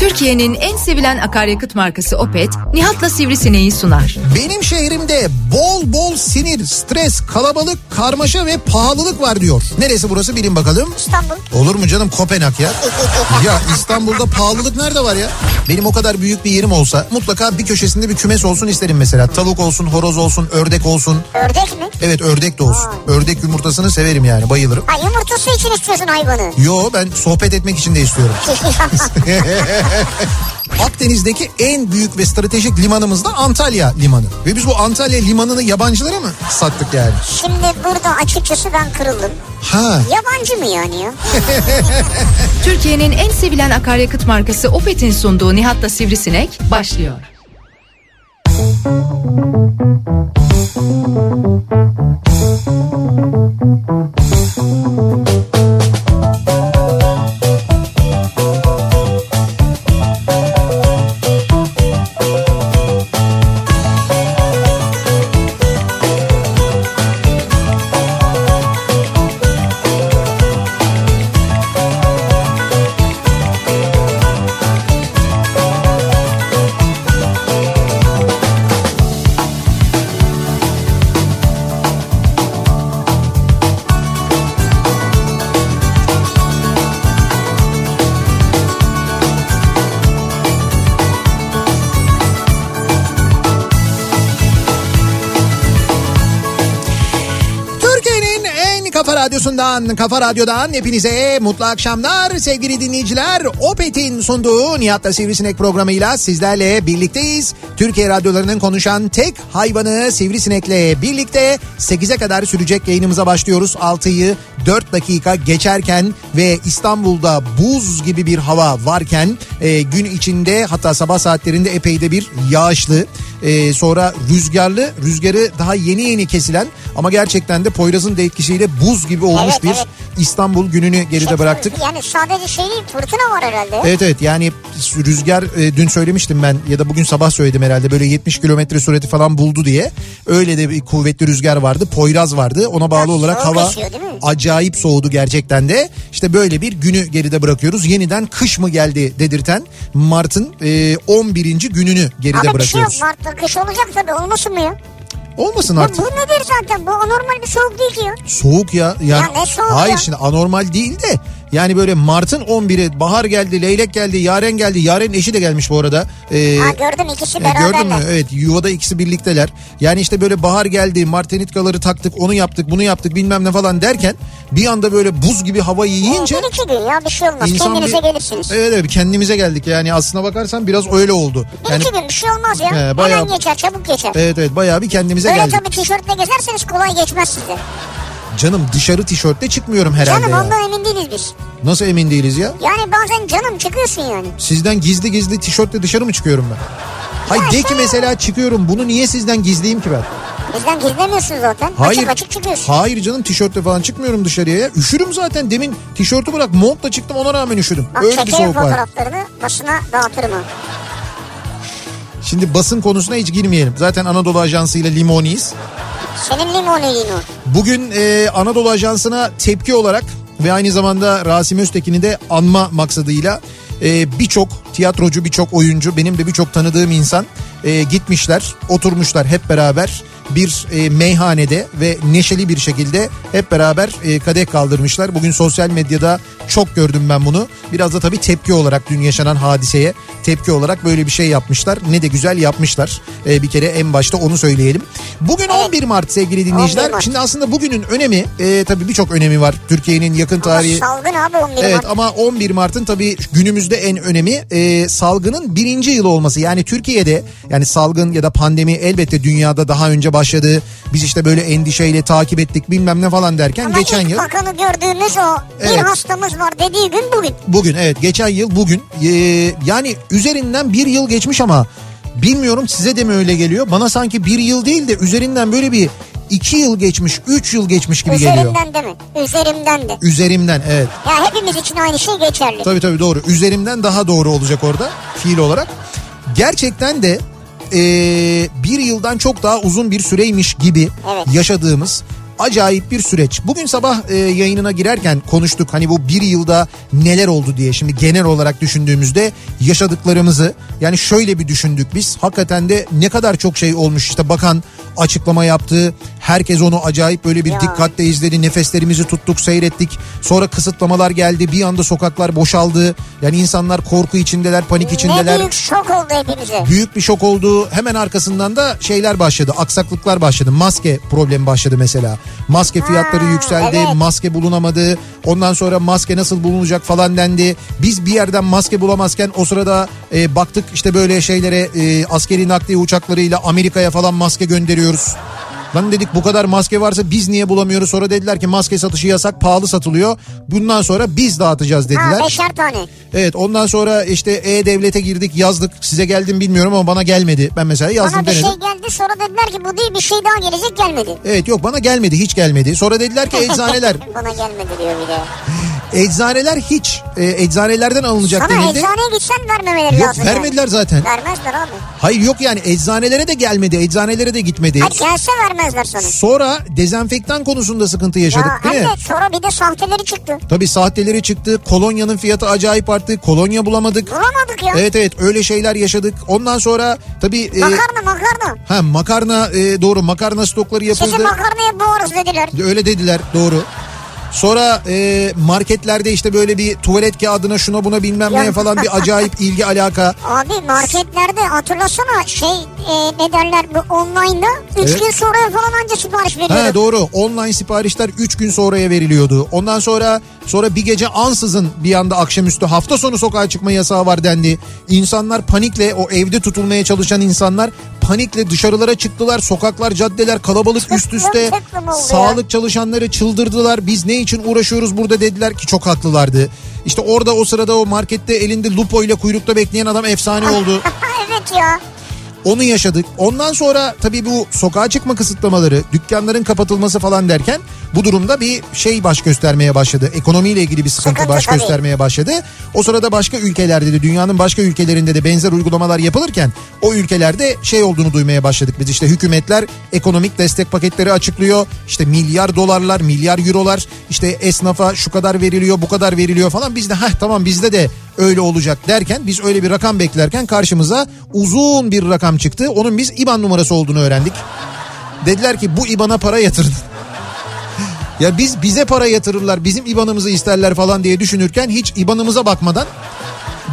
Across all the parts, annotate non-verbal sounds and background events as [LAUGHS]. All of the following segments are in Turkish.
Türkiye'nin en sevilen akaryakıt markası Opet, Nihat'la Sivrisineği sunar. Benim şehrimde bol bol sinir, stres, kalabalık, karmaşa ve pahalılık var diyor. Neresi burası bilin bakalım. İstanbul. Olur mu canım Kopenhag ya? ya İstanbul'da pahalılık nerede var ya? Benim o kadar büyük bir yerim olsa mutlaka bir köşesinde bir kümes olsun isterim mesela. Tavuk olsun, horoz olsun, ördek olsun. Ördek mi? Evet ördek de olsun. Ördek yumurtasını severim yani bayılırım. Ha yumurtası için istiyorsun hayvanı. Yo ben sohbet etmek için de istiyorum. [LAUGHS] [LAUGHS] Akdeniz'deki en büyük ve stratejik limanımız da Antalya Limanı. Ve biz bu Antalya Limanı'nı yabancılara mı sattık yani? Şimdi burada açıkçası ben kırıldım. Ha. Yabancı mı yani ya? [LAUGHS] Türkiye'nin en sevilen akaryakıt markası Opet'in sunduğu Nihat'la Sivrisinek başlıyor. Türkiye'nin radyosundan, kafa radyodan hepinize mutlu akşamlar sevgili dinleyiciler. Opet'in sunduğu Nihat'la Sivrisinek programıyla sizlerle birlikteyiz. Türkiye radyolarının konuşan tek hayvanı Sivrisinek'le birlikte 8'e kadar sürecek yayınımıza başlıyoruz. 6'yı 4 dakika geçerken ve İstanbul'da buz gibi bir hava varken e, gün içinde hatta sabah saatlerinde epey de bir yağışlı e, sonra rüzgarlı rüzgarı daha yeni yeni kesilen ama gerçekten de Poyraz'ın da etkisiyle buz gibi olmuş Evet, bir evet. İstanbul gününü geride bıraktık. Yani sadece şey değil fırtına var herhalde. Evet evet yani rüzgar e, dün söylemiştim ben ya da bugün sabah söyledim herhalde böyle 70 kilometre sürati falan buldu diye. Öyle de bir kuvvetli rüzgar vardı. Poyraz vardı. Ona bağlı Ha, olarak hava esiyor acayip soğudu gerçekten de. İşte böyle bir günü geride bırakıyoruz. Yeniden kış mı geldi dedirten Mart'ın e, 11. gününü geride Ama bir şey yok bırakıyoruz. Mart'ta kış olacak tabii olmasın mı ya? Olmasın Ya artık. bu nedir zaten bu anormal bir soğuk değil ki ya. Soğuk ya. Yani, Ya ne soğuk hayır ya? şimdi anormal değil de yani böyle Mart'ın 11'i bahar geldi, leylek geldi, yaren geldi. Yaren eşi de gelmiş bu arada. Ee, Ha gördüm ikisi e, Gördün mü? Evet yuvada ikisi birlikteler. Yani işte böyle bahar geldi, martenitkaları taktık, onu yaptık, bunu yaptık bilmem ne falan derken bir anda böyle buz gibi havayı yiyince Bir iki gün ya bir şey olmaz. insan Kendinize bir- gelirsiniz. Evet evet kendimize geldik yani aslına bakarsan biraz öyle oldu. Bir Yani iki gün bir şey olmaz ya. He, bayağı- Hemen geçer çabuk geçer. evet evet bayağı bir kendimize Böyle geldik. tabii tişörtle gezerseniz kolay geçmez size. Canım dışarı tişörtle çıkmıyorum herhalde Canım ya. ondan emin değiliz biz. Nasıl emin değiliz ya? Yani bazen canım çıkıyorsun yani. Sizden gizli gizli tişörtle dışarı mı çıkıyorum ben? Hayır de ki mesela çıkıyorum bunu niye sizden gizleyeyim ki ben? Bizden gizlemiyorsun zaten. Hayır. Açık açık çıkıyorsun. Hayır canım tişörtle falan çıkmıyorum dışarıya ya. Üşürüm zaten demin tişörtü bırak montla çıktım ona rağmen üşüdüm. Bak Öyle bir soğuk var. fotoğraflarını basına dağıtırım ha. Şimdi basın konusuna hiç girmeyelim. Zaten Anadolu Ajansı ile limoniyiz. Senin limoneliğin o. Bugün e, Anadolu Ajansı'na tepki olarak ve aynı zamanda Rasim Öztekin'i de anma maksadıyla e, birçok tiyatrocu, birçok oyuncu, benim de birçok tanıdığım insan e, gitmişler, oturmuşlar hep beraber bir e, meyhanede ve neşeli bir şekilde hep beraber e, kadeh kaldırmışlar. Bugün sosyal medyada çok gördüm ben bunu. Biraz da tabii tepki olarak dün yaşanan hadiseye tepki olarak böyle bir şey yapmışlar. Ne de güzel yapmışlar. E, bir kere en başta onu söyleyelim. Bugün 11 Mart sevgili dinleyiciler. 11 Mart. Şimdi aslında bugünün önemi e, tabii birçok önemi var. Türkiye'nin yakın tarihi. Salgın abi 11 Evet Mart. ama 11 Mart'ın tabii günümüzde en önemi e, salgının birinci yılı olması. Yani Türkiye'de yani salgın ya da pandemi elbette dünyada daha önce başladı. Biz işte böyle endişeyle takip ettik bilmem ne falan derken Ama geçen yıl. bakanı gördüğümüz o bir Evet. hastamız var dediği gün bugün. Bugün evet geçen yıl bugün e, yani üzerinden bir yıl geçmiş ama bilmiyorum size de mi öyle geliyor? Bana sanki bir yıl değil de üzerinden böyle bir iki yıl geçmiş, üç yıl geçmiş gibi geliyor. Üzerimden de mi? Üzerimden de. Üzerimden evet. Ya hepimiz için aynı şey geçerli. Tabii tabii doğru. Üzerimden daha doğru olacak orada fiil olarak. Gerçekten de e, bir yıldan çok daha uzun bir süreymiş gibi Evet. yaşadığımız acayip bir süreç. Bugün sabah e, yayınına girerken konuştuk hani bu bir yılda neler oldu diye. Şimdi genel olarak düşündüğümüzde yaşadıklarımızı yani şöyle bir düşündük biz. Hakikaten de ne kadar çok şey olmuş işte bakan açıklama yaptı. Herkes onu acayip böyle bir Ya. dikkatle izledi. Nefeslerimizi tuttuk seyrettik. Sonra kısıtlamalar geldi. Bir anda sokaklar boşaldı. Yani insanlar korku içindeler, panik içindeler Ne büyük şok oldu hepimize. büyük bir şok oldu. Hemen arkasından da şeyler başladı. Aksaklıklar başladı. Maske problemi başladı mesela. Maske fiyatları yükseldi. evet. Maske bulunamadı. Ondan sonra maske nasıl bulunacak falan dendi. Biz bir yerden maske bulamazken o sırada e, baktık işte böyle şeylere e, askeri nakliye uçaklarıyla Amerika'ya falan maske gönderiyoruz. Lan dedik bu kadar maske varsa biz niye bulamıyoruz? Sonra dediler ki maske satışı yasak pahalı satılıyor. Bundan sonra biz dağıtacağız dediler. Ha beşer tane. Evet ondan sonra işte E-Devlet'e girdik yazdık. Size geldim bilmiyorum ama bana gelmedi. Ben mesela yazdım Bana bir denedim. şey geldi sonra dediler ki bu değil bir şey daha gelecek gelmedi. Evet yok bana gelmedi hiç gelmedi. Sonra dediler ki [LAUGHS] eczaneler Bana gelmedi diyor bir de. Eczaneler hiç e, eczanelerden alınacak Sana denildi. eczaneye gitsen vermemeleri Yok lazım. vermediler yani. zaten. Vermezler abi. Hayır yok yani eczanelere de gelmedi. Eczanelere de gitmedi. Hadi gelse vermezler sana. Sonra dezenfektan konusunda sıkıntı yaşadık Ya değil mi? de sonra bir de sahteleri çıktı. Tabii sahteleri çıktı. Kolonyanın fiyatı acayip arttı. Kolonya bulamadık. Bulamadık ya. Evet evet öyle şeyler yaşadık. Ondan sonra tabii e, Makarna makarna. ha makarna e, doğru makarna stokları yapıldı. Sizi makarnaya boğarız dediler. Öyle dediler doğru. Sonra e, marketlerde işte böyle bir tuvalet kağıdına şuna buna bilmem neye falan bir acayip [LAUGHS] ilgi alaka. Abi marketlerde hatırlasana şey e, ne derler bu online'da 3 Evet. gün sonra falan anca sipariş veriyordu. doğru online siparişler 3 gün sonraya veriliyordu. Ondan sonra sonra bir gece ansızın bir anda akşamüstü hafta sonu sokağa çıkma yasağı var dendi. İnsanlar panikle o evde tutulmaya çalışan insanlar panikle dışarılara çıktılar. Sokaklar caddeler kalabalık üst üste. Sağlık çalışanları çıldırdılar. Biz ne için uğraşıyoruz burada dediler ki çok haklılardı. İşte orada o sırada o markette elinde lupo ile kuyrukta bekleyen adam efsane [LAUGHS] oldu. evet ya. Onu yaşadık. Ondan sonra tabii bu sokağa çıkma kısıtlamaları, dükkanların kapatılması falan derken bu durumda bir şey baş göstermeye başladı. Ekonomiyle ilgili bir sıkıntı baş göstermeye başladı. O sırada başka ülkelerde de dünyanın başka ülkelerinde de benzer uygulamalar yapılırken o ülkelerde şey olduğunu duymaya başladık biz. işte hükümetler ekonomik destek paketleri açıklıyor. İşte milyar dolarlar, milyar eurolar işte esnafa şu kadar veriliyor, bu kadar veriliyor falan. Biz de heh tamam bizde de öyle olacak derken biz öyle bir rakam beklerken karşımıza uzun bir rakam çıktı. Onun biz IBAN numarası olduğunu öğrendik. Dediler ki bu IBAN'a para yatırın. [LAUGHS] ya biz bize para yatırırlar, bizim IBAN'ımızı isterler falan diye düşünürken hiç IBAN'ımıza bakmadan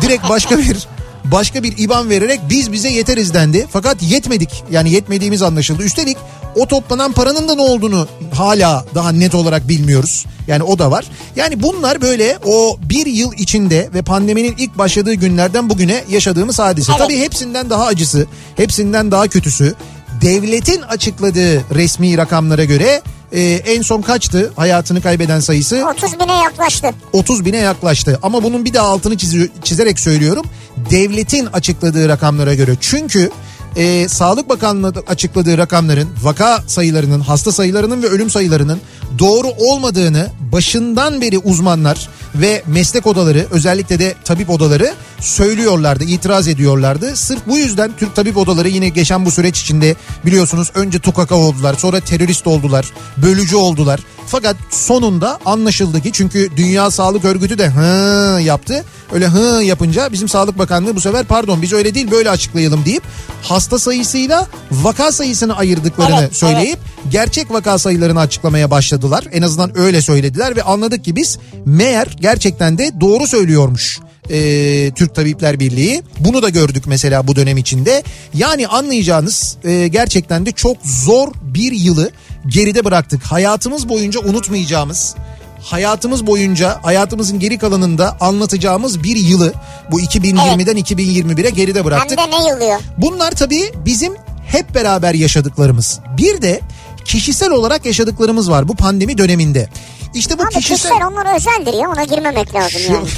direkt başka bir başka bir IBAN vererek biz bize yeteriz dendi. Fakat yetmedik. Yani yetmediğimiz anlaşıldı. Üstelik o toplanan paranın da ne olduğunu hala daha net olarak bilmiyoruz. Yani o da var. Yani bunlar böyle o bir yıl içinde ve pandeminin ilk başladığı günlerden bugüne yaşadığımız hadise. Evet. Tabii hepsinden daha acısı, hepsinden daha kötüsü. Devletin açıkladığı resmi rakamlara göre e, en son kaçtı hayatını kaybeden sayısı? 30 bine yaklaştı. 30 bine yaklaştı. Ama bunun bir daha altını çizi- çizerek söylüyorum. Devletin açıkladığı rakamlara göre. Çünkü e, Sağlık Bakanlığı açıkladığı rakamların vaka sayılarının, hasta sayılarının ve ölüm sayılarının doğru olmadığını başından beri uzmanlar ve meslek odaları özellikle de tabip odaları söylüyorlardı, itiraz ediyorlardı. Sırf bu yüzden Türk tabip odaları yine geçen bu süreç içinde biliyorsunuz önce tukaka oldular, sonra terörist oldular, bölücü oldular. Fakat sonunda anlaşıldı ki çünkü Dünya Sağlık Örgütü de hı yaptı. Öyle hı yapınca bizim Sağlık Bakanlığı bu sefer pardon biz öyle değil böyle açıklayalım deyip hasta sayısıyla vaka sayısını ayırdıklarını Evet, söyleyip gerçek vaka sayılarını açıklamaya başladılar. En azından öyle söylediler ve anladık ki biz meğer gerçekten de doğru söylüyormuş e, Türk Tabipler Birliği. Bunu da gördük mesela bu dönem içinde. Yani anlayacağınız e, gerçekten de çok zor bir yılı geride bıraktık. Hayatımız boyunca unutmayacağımız hayatımız boyunca hayatımızın geri kalanında anlatacağımız bir yılı bu 2020'den 2021'e geride bıraktık. Hem de ne yılıyor? Bunlar tabii bizim hep beraber yaşadıklarımız. Bir de kişisel olarak yaşadıklarımız var bu pandemi döneminde. İşte bu Abi kişisel... kişisel onlar özeldir ya ona girmemek lazım yani. Yok. [LAUGHS]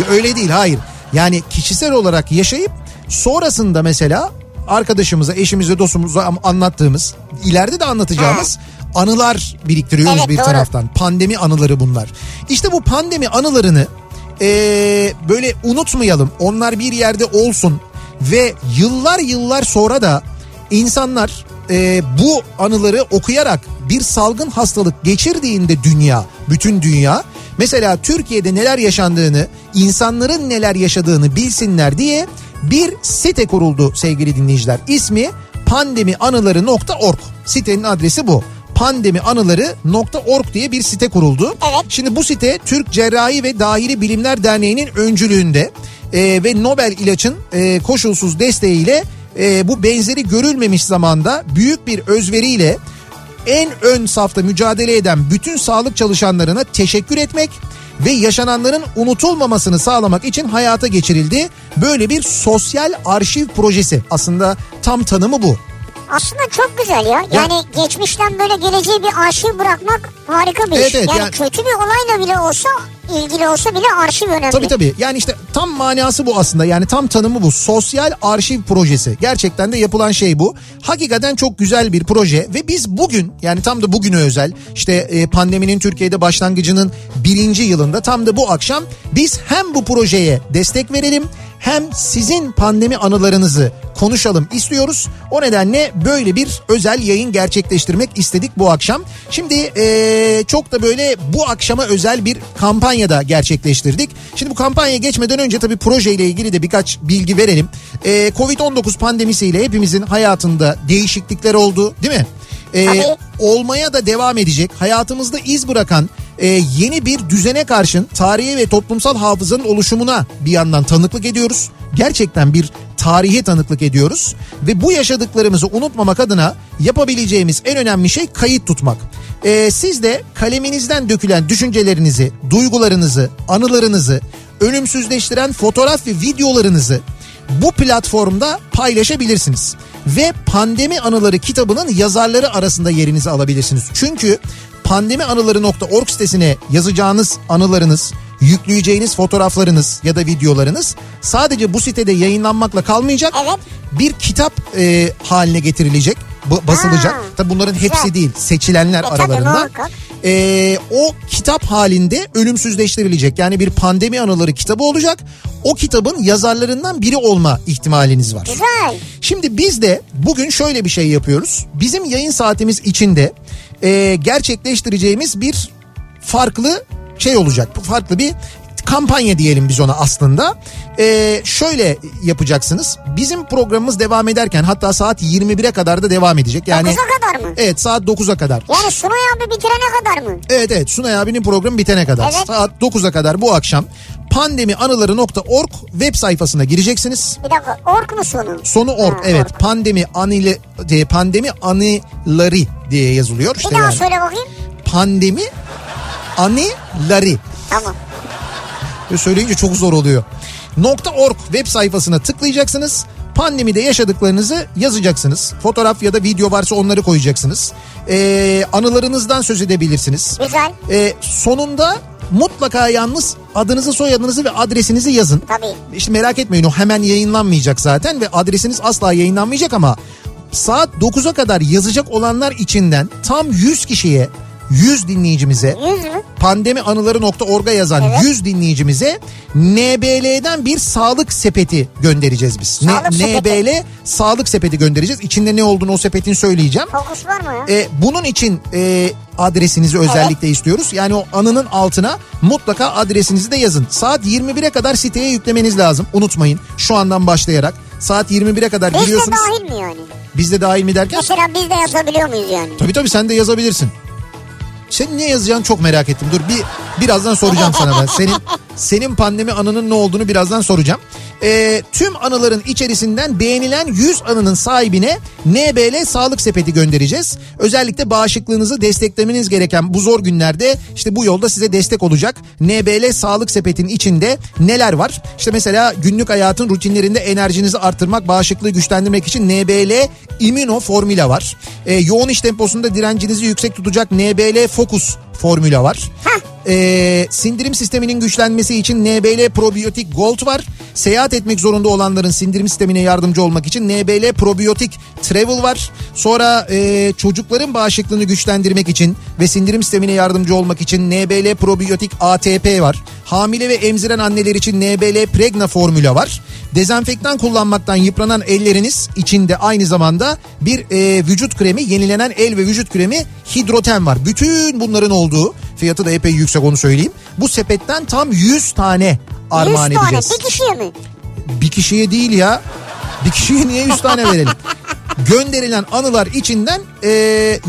Ya öyle değil hayır. Yani kişisel olarak yaşayıp sonrasında mesela arkadaşımıza, eşimize, dostumuza anlattığımız, ileride de anlatacağımız anılar biriktiriyoruz Evet, bir doğru. taraftan. Pandemi anıları bunlar. İşte bu pandemi anılarını eee, böyle unutmayalım. Onlar bir yerde olsun ve yıllar yıllar sonra da insanlar eee, bu anıları okuyarak bir salgın hastalık geçirdiğinde dünya, bütün dünya mesela Türkiye'de neler yaşandığını, insanların neler yaşadığını bilsinler diye bir site kuruldu sevgili dinleyiciler. İsmi pandemianıları.org. Sitenin adresi bu pandemianıları.org diye bir site kuruldu. Evet. Şimdi bu site Türk Cerrahi ve Dahili Bilimler Derneği'nin öncülüğünde e, ve Nobel İlaç'ın e, koşulsuz desteğiyle e, bu benzeri görülmemiş zamanda büyük bir özveriyle en ön safta mücadele eden bütün sağlık çalışanlarına teşekkür etmek ve yaşananların unutulmamasını sağlamak için hayata geçirildi. Böyle bir sosyal arşiv projesi aslında tam tanımı bu. Aslında çok güzel ya. Yani geçmişten böyle geleceğe bir arşiv bırakmak harika bir Evet, iş. evet, yani, yani- kötü bir olayla bile olsa ilgili olsa bile arşiv önemli. Tabii tabii yani işte tam manası bu aslında yani tam tanımı bu sosyal arşiv projesi gerçekten de yapılan şey bu hakikaten çok güzel bir proje ve biz bugün yani tam da bugüne özel işte e, pandeminin Türkiye'de başlangıcının birinci yılında tam da bu akşam biz hem bu projeye destek verelim hem sizin pandemi anılarınızı konuşalım istiyoruz. O nedenle böyle bir özel yayın gerçekleştirmek istedik bu akşam. Şimdi eee, çok da böyle bu akşama özel bir kampanya da gerçekleştirdik. Şimdi bu kampanyaya geçmeden önce tabii projeyle ilgili de birkaç bilgi verelim. Eee, Covid-19 pandemisiyle hepimizin hayatında değişiklikler oldu değil mi? Tabii. olmaya da devam edecek hayatımızda iz bırakan e, yeni bir düzene karşın tarihi ve toplumsal hafızanın oluşumuna bir yandan tanıklık ediyoruz. Gerçekten bir tarihe tanıklık ediyoruz ve bu yaşadıklarımızı unutmamak adına yapabileceğimiz en önemli şey kayıt tutmak. E, siz de kaleminizden dökülen düşüncelerinizi, duygularınızı, anılarınızı, ölümsüzleştiren fotoğraf ve videolarınızı bu platformda paylaşabilirsiniz. Ve Pandemi Anıları kitabının yazarları arasında yerinizi alabilirsiniz. Çünkü pandemianıları.org sitesine yazacağınız anılarınız, yükleyeceğiniz fotoğraflarınız ya da videolarınız sadece bu sitede yayınlanmakla kalmayacak. Evet. Bir kitap e, haline getirilecek, basılacak. Tabii bunların hepsi değil, seçilenler E, tabii, Ee, o kitap halinde ölümsüzleştirilecek. Yani bir pandemi anıları kitabı olacak. O kitabın yazarlarından biri olma ihtimaliniz var. Güzel. Şimdi biz de bugün şöyle bir şey yapıyoruz. Bizim yayın saatimiz içinde e, gerçekleştireceğimiz bir farklı şey olacak. Farklı bir kampanya diyelim biz ona aslında. E, şöyle yapacaksınız. Bizim programımız devam ederken hatta saat 21'e kadar da devam edecek. Yani 9'a kadar mı? Evet saat 9'a kadar. Yani Sunay abi bitirene kadar mı? Evet evet Sunay abinin programı bitene kadar. Evet. Saat 9'a kadar bu akşam pandemianıları.org web sayfasına gireceksiniz. Bir dakika ork mu sonu? Sonu org Ha, evet org. pandemi anile diye pandemi anıları diye yazılıyor. Bir İşte daha yani söyle bakayım. pandemi anıları. Tamam. Ve söyleyince çok zor oluyor. Nokta .org web sayfasına tıklayacaksınız. Pandemide yaşadıklarınızı yazacaksınız. Fotoğraf ya da video varsa onları koyacaksınız. Ee, anılarınızdan söz edebilirsiniz. Güzel. Ee, sonunda mutlaka yalnız adınızı soyadınızı ve adresinizi yazın. Tabii. İşte merak etmeyin o hemen yayınlanmayacak zaten ve adresiniz asla yayınlanmayacak ama saat 9'a kadar yazacak olanlar içinden tam 100 kişiye 100 dinleyicimize 100 mü? pandemianıları.org'a yazan Evet. 100 dinleyicimize NBL'den bir sağlık sepeti göndereceğiz biz. Sağlık sepeti. NBL sağlık sepeti göndereceğiz. İçinde ne olduğunu o sepetin söyleyeceğim. Fokus var mı ya? E, bunun için e, adresinizi özellikle istiyoruz. Yani o anının altına mutlaka adresinizi de yazın. Saat 21'e kadar siteye yüklemeniz lazım. Unutmayın şu andan başlayarak. Saat 21'e kadar Biz de giriyorsunuz. dahil mi yani? Biz de dahil mi derken? Mesela biz de yazabiliyor muyuz yani? Tabii tabii sen de yazabilirsin. Sen ne yazacağını çok merak ettim. Dur bir birazdan soracağım sana ben. Senin senin pandemi anının ne olduğunu birazdan soracağım. Ee, tüm anıların içerisinden beğenilen 100 anının sahibine NBL sağlık sepeti göndereceğiz. Özellikle bağışıklığınızı desteklemeniz gereken bu zor günlerde işte bu yolda size destek olacak. NBL sağlık sepetin içinde neler var? İşte mesela günlük hayatın rutinlerinde enerjinizi artırmak, bağışıklığı güçlendirmek için NBL Immuno formüla var. Ee, yoğun iş temposunda direncinizi yüksek tutacak NBL Focus formüla var. Heh. Ee, sindirim sisteminin güçlenmesi için NBL Probiyotik Gold var. Seyahat etmek zorunda olanların sindirim sistemine yardımcı olmak için NBL Probiyotik Travel var. Sonra e, çocukların bağışıklığını güçlendirmek için ve sindirim sistemine yardımcı olmak için NBL Probiyotik ATP var. Hamile ve emziren anneler için NBL Pregna formüla var. Dezenfektan kullanmaktan yıpranan elleriniz içinde aynı zamanda bir e, vücut kremi, yenilenen el ve vücut kremi hidroten var. Bütün bunların olduğu fiyatı da epey yüksek onu söyleyeyim. Bu sepetten tam 100 tane armağan 100 tane edeceğiz. bir kişiye mi? Bir kişiye değil ya. Bir kişiye niye 100 tane verelim? [LAUGHS] Gönderilen anılar içinden e,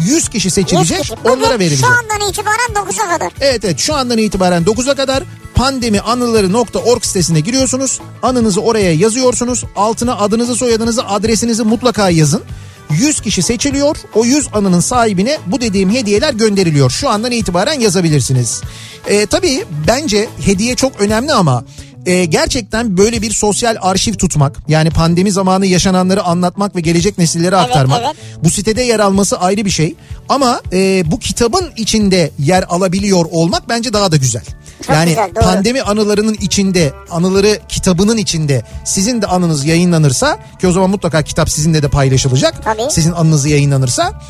100 kişi 100 seçilecek kişi. Bugün onlara verilecek. Şu andan itibaren 9'a kadar. Evet evet şu andan itibaren 9'a kadar pandemianıları.org sitesine giriyorsunuz. Anınızı oraya yazıyorsunuz. Altına adınızı soyadınızı adresinizi mutlaka yazın. 100 kişi seçiliyor. O 100 anının sahibine bu dediğim hediyeler gönderiliyor. Şu andan itibaren yazabilirsiniz. Ee, tabii bence hediye çok önemli ama e, gerçekten böyle bir sosyal arşiv tutmak yani pandemi zamanı yaşananları anlatmak ve gelecek nesillere Evet, aktarmak evet. bu sitede yer alması ayrı bir şey ama e, bu kitabın içinde yer alabiliyor olmak bence daha da güzel. Çok yani güzel, doğru. pandemi anılarının içinde, anıları kitabının içinde sizin de anınız yayınlanırsa ki o zaman mutlaka kitap sizinle de paylaşılacak. Tabii. Sizin anınız yayınlanırsa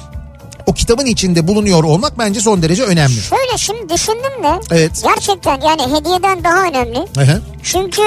o kitabın içinde bulunuyor olmak bence son derece önemli. Şöyle şimdi düşündüm de Evet. gerçekten yani hediyeden daha önemli. Hı. Çünkü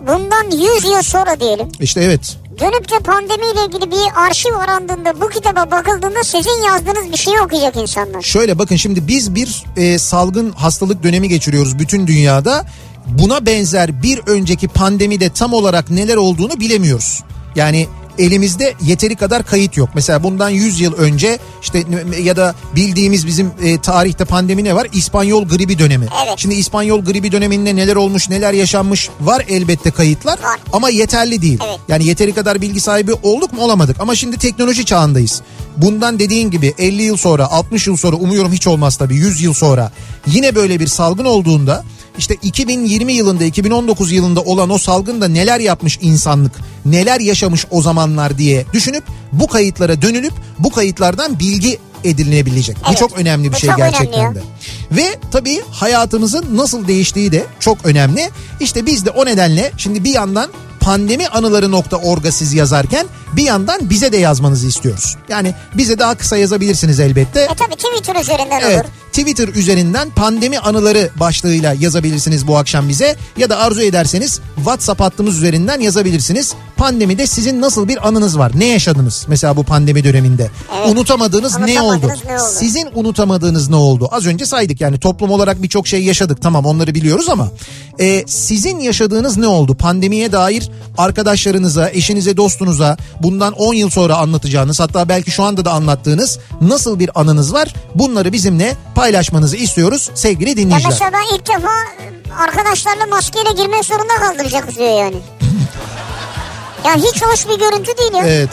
bundan 100 yıl sonra diyelim İşte evet. dönüp de pandemiyle ilgili bir arşiv arandığında bu kitaba bakıldığında sizin yazdığınız bir şeyi okuyacak insanlar. Şöyle bakın şimdi biz bir e, salgın hastalık dönemi geçiriyoruz bütün dünyada. Buna benzer bir önceki pandemide tam olarak neler olduğunu bilemiyoruz. Yani elimizde yeteri kadar kayıt yok. Mesela bundan 100 yıl önce işte ya da bildiğimiz bizim e, tarihte pandemi ne var? İspanyol gribi dönemi. Evet. Şimdi İspanyol gribi döneminde neler olmuş, neler yaşanmış var elbette kayıtlar Var. ama yeterli değil. Evet. Yani yeteri kadar bilgi sahibi olduk mu olamadık ama şimdi teknoloji çağındayız. Bundan dediğin gibi 50 yıl sonra 60 yıl sonra umuyorum hiç olmaz tabii 100 yıl sonra yine böyle bir salgın olduğunda işte 2020 yılında 2019 yılında olan o salgında neler yapmış insanlık neler yaşamış o zamanlar diye düşünüp bu kayıtlara dönülüp bu kayıtlardan bilgi edinilebilecek. Bu Evet. çok önemli bir Bu şey gerçekten de. Ve tabii hayatımızın nasıl değiştiği de çok önemli. İşte biz de o nedenle şimdi bir yandan pandemi anıları.org'a siz yazarken bir yandan bize de yazmanızı istiyoruz. Yani bize daha kısa yazabilirsiniz elbette. E tabi Twitter üzerinden Evet olur. Twitter üzerinden pandemi anıları başlığıyla yazabilirsiniz bu akşam bize ya da arzu ederseniz WhatsApp hattımız üzerinden yazabilirsiniz. Pandemide sizin nasıl bir anınız var? Ne yaşadınız mesela bu pandemi döneminde? Evet. Unutamadığınız ne oldu? Unutamadığınız ne oldu? Sizin unutamadığınız ne oldu? Az önce saydık yani toplum olarak birçok şey yaşadık tamam onları biliyoruz ama e, sizin yaşadığınız ne oldu? Pandemiye dair arkadaşlarınıza, eşinize, dostunuza bundan 10 yıl sonra anlatacağınız hatta belki şu anda da anlattığınız nasıl bir anınız var? Bunları bizimle paylaşmanızı istiyoruz sevgili Ya dinleyiciler. mesela ben ilk defa arkadaşlarla maskeyle girmek zorunda kaldıracak diyor yani. [LAUGHS] Ya hiç hoş bir görüntü değil ya. Evet.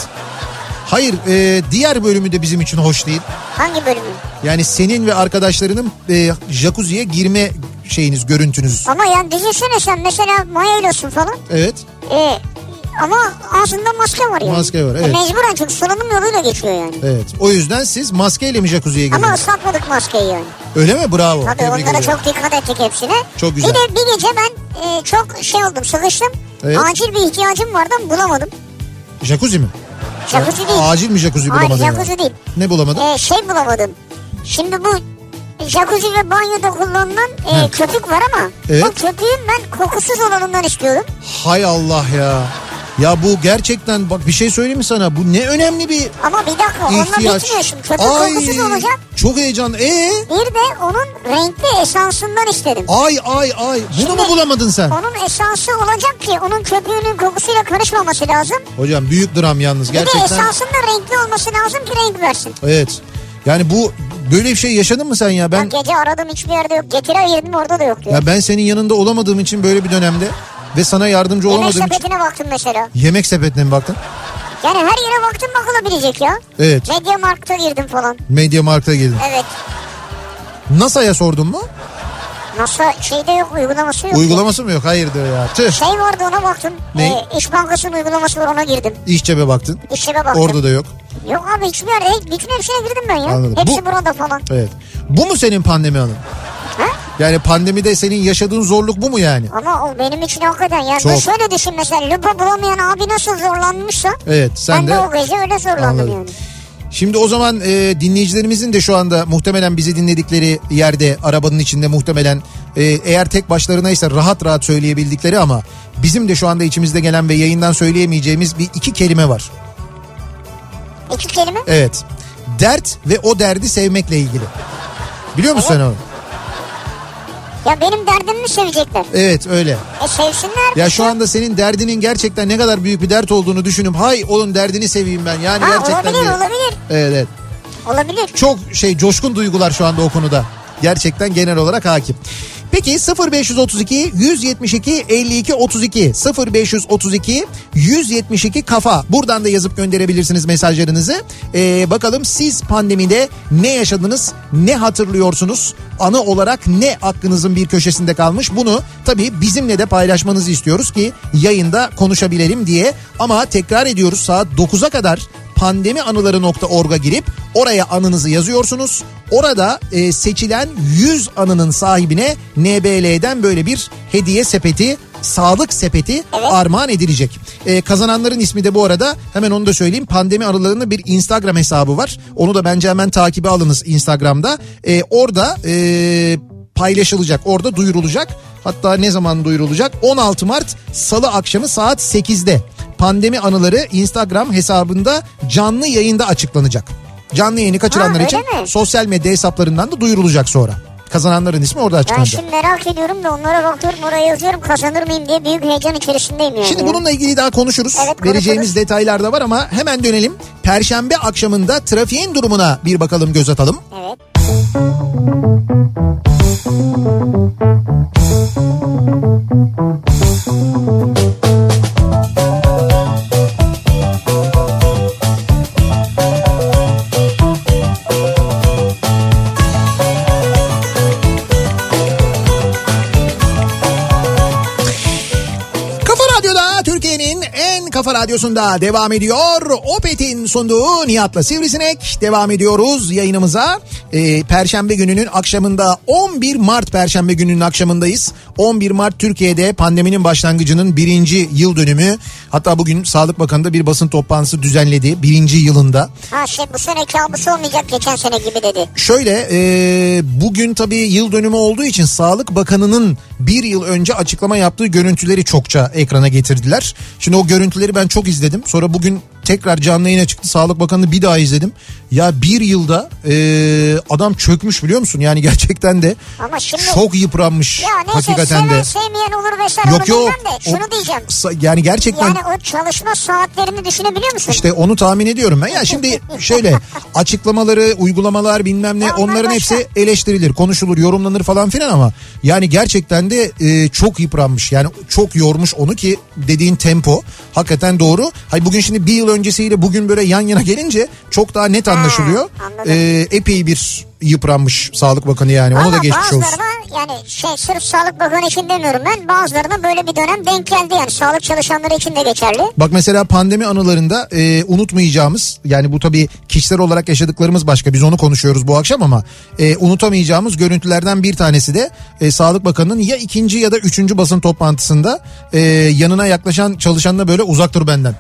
Hayır e, diğer bölümü de bizim için hoş değil. Hangi bölümü? Yani senin ve arkadaşlarının e, jacuzziye girme şeyiniz, görüntünüz. Ama yani düşünsene sen mesela mayaylasın falan. Evet. E, ama ağzında maske var yani. Maske var, E, evet. mecburen çünkü solunum yoluyla geçiyor yani. Evet. O yüzden siz maskeyle mi jacuzziye Ama girdiniz? ıslatmadık maskeyi yani. Öyle mi? Bravo. Tabii Tebrik onlara ediyorum. çok dikkat ettik hepsine. Çok güzel. Bir de bir gece ben e, çok şey oldum sıkıştım. Evet. Acil bir ihtiyacım vardı bulamadım. Jacuzzi mi? Jacuzzi değil. Acil mi jacuzzi Hayır bulamadın? jacuzzi yani? değil. Ne bulamadın? E, şey bulamadım. Şimdi bu jacuzzi ve banyoda kullanılan e, köpük var ama Evet. o köpüğün ben kokusuz olanından istiyorum. Hay Allah ya. Ya bu gerçekten bak bir şey söyleyeyim mi sana? Bu ne önemli bir Ama bir dakika onunla ihtiyaç. bitmiyor şimdi. Köpük kokusuz olacak. Çok heyecanlı. Ee? Bir de onun renkli esansından istedim. Ay ay ay. Bunu mu Şimdi- bulamadın sen? Onun esansı olacak ki onun köpüğünün kokusuyla karışmaması lazım. Hocam büyük dram yalnız Bir de gerçekten. esansın da renkli olması lazım ki renk versin. Evet. Yani bu böyle bir şey yaşadın mı sen ya? Ben Ben gece aradım hiçbir yerde yok. Getire ayırdım orada da yok diyor. ya ben senin yanında olamadığım için böyle bir dönemde ve sana yardımcı Yemek olamadığım için sepetine baktım mesela. yemek sepetine mi baktın? Yani her yere baktım bakılabilecek ya. Evet. Media Markt'a girdim falan. Media Markt'a girdin. Evet. NASA'ya sordun mu? Nasıl şeyde yok uygulaması yok. Uygulaması mı yok? Hayır diyor ya. Tüh. Şey vardı ona baktım. Ne? Ee, İş Bankası'nın uygulaması var ona girdim. İş cebe baktın. İşime baktım. Orada da yok. Yok abi hiçbir yerde. Bütün hepsine girdim ben ya. Anladım. Hepsi Bu- burada falan. Evet. Bu mu senin pandemi anın? Yani pandemide senin yaşadığın zorluk bu mu yani? Ama o benim için hakikaten yani Çok. şöyle düşün mesela lupa bulamayan abi nasıl zorlanmışsa Evet sen ben de... de o gece öyle zorlandım Anladım. yani. Şimdi o zaman e, dinleyicilerimizin de şu anda muhtemelen bizi dinledikleri yerde arabanın içinde muhtemelen e, eğer tek başlarınaysa rahat rahat söyleyebildikleri ama bizim de şu anda içimizde gelen ve yayından söyleyemeyeceğimiz bir iki kelime var. İki kelime. Evet. Dert ve o derdi sevmekle ilgili. Biliyor musun sen onu? Ya benim derdimi mi sevecekler? Evet öyle. E sevsinler. Ya şu anda senin derdinin gerçekten ne kadar büyük bir dert olduğunu düşünüp hay onun derdini seveyim ben. Yani Ha, gerçekten olabilir diye. olabilir. Evet evet. Olabilir. Çok şey coşkun duygular şu anda o konuda. Gerçekten genel olarak hakim. Peki 0532 172 52 32 0532 172 kafa. Buradan da yazıp gönderebilirsiniz mesajlarınızı. Ee, bakalım siz pandemide ne yaşadınız ne hatırlıyorsunuz? Anı olarak ne aklınızın bir köşesinde kalmış? Bunu tabii bizimle de paylaşmanızı istiyoruz ki yayında konuşabilelim diye. Ama tekrar ediyoruz saat 9'a kadar pandemianıları.org'a girip oraya anınızı yazıyorsunuz. Orada e, seçilen 100 anının sahibine NBL'den böyle bir hediye sepeti sağlık sepeti Evet. armağan edilecek. E, kazananların ismi de bu arada hemen onu da söyleyeyim. Pandemi anılarının bir Instagram hesabı var. Onu da bence hemen takibe alınız Instagram'da. E, orada e, paylaşılacak. Orada duyurulacak. Hatta ne zaman duyurulacak? 16 Mart Salı akşamı saat 8'de. Pandemi anıları Instagram hesabında canlı yayında açıklanacak. Canlı yayını kaçıranlar Ha, için mi? sosyal medya hesaplarından da duyurulacak sonra. Kazananların ismi orada Ben açıklanacak. şimdi merak ediyorum da onlara bakıyorum oraya yazıyorum kazanır mıyım diye büyük heyecan içerisindeyim yani. Şimdi bununla ilgili daha konuşuruz. Evet, konuşuruz. Vereceğimiz detaylar da var ama hemen dönelim. Perşembe akşamında trafiğin durumuna bir bakalım göz atalım. Evet. Kafa radyosunda devam ediyor. Opet'in sunduğu Nihat'la Sivrisinek devam ediyoruz yayınımıza. Ee, Perşembe gününün akşamında 11 Mart Perşembe gününün akşamındayız. 11 Mart Türkiye'de pandeminin başlangıcının birinci yıl dönümü. Hatta bugün Sağlık Bakanı da bir basın toplantısı düzenledi birinci yılında. Ha şey bu sene kabus olmayacak geçen sene gibi dedi. Şöyle e, bugün tabii yıl dönümü olduğu için Sağlık Bakanı'nın bir yıl önce açıklama yaptığı görüntüleri çokça ekrana getirdiler. Şimdi o görüntüleri ben çok izledim. Sonra bugün tekrar canlı yayına çıktı. Sağlık Bakanı'nı bir daha izledim. Ya bir yılda e, adam çökmüş biliyor musun? Yani [LAUGHS] gerçekten de Ama şimdi çok yıpranmış ya neyse hakikaten de. sevmeyen olur vesaire Yok yok. de şunu O- diyeceğim. Yani gerçekten Yani o çalışma saatlerini düşünebiliyor musun? İşte onu tahmin ediyorum ben. Ya [LAUGHS] şimdi şöyle açıklamaları, uygulamalar bilmem ne Ya onlar onların başka. hepsi eleştirilir, konuşulur, yorumlanır falan filan ama yani gerçekten de e, çok yıpranmış. Yani çok yormuş onu ki dediğin tempo hakikaten doğru. Hay bugün şimdi bir yıl öncesiyle bugün böyle yan yana gelince çok daha net anlaşılıyor. anladım. E, epey bir yıpranmış Sağlık Bakanı yani. Ona Ama da geçmiş olsun. bazılarına yani şey sırf Sağlık Bakanı için demiyorum ben bazılarına böyle bir dönem denk geldi yani sağlık çalışanları için de geçerli. Bak mesela pandemi anılarında e, unutmayacağımız yani bu tabii kişisel olarak yaşadıklarımız başka biz onu konuşuyoruz bu akşam ama e, unutamayacağımız görüntülerden bir tanesi de e, Sağlık Bakanı'nın ya ikinci ya da üçüncü basın toplantısında e, yanına yaklaşan çalışanla böyle uzak dur benden.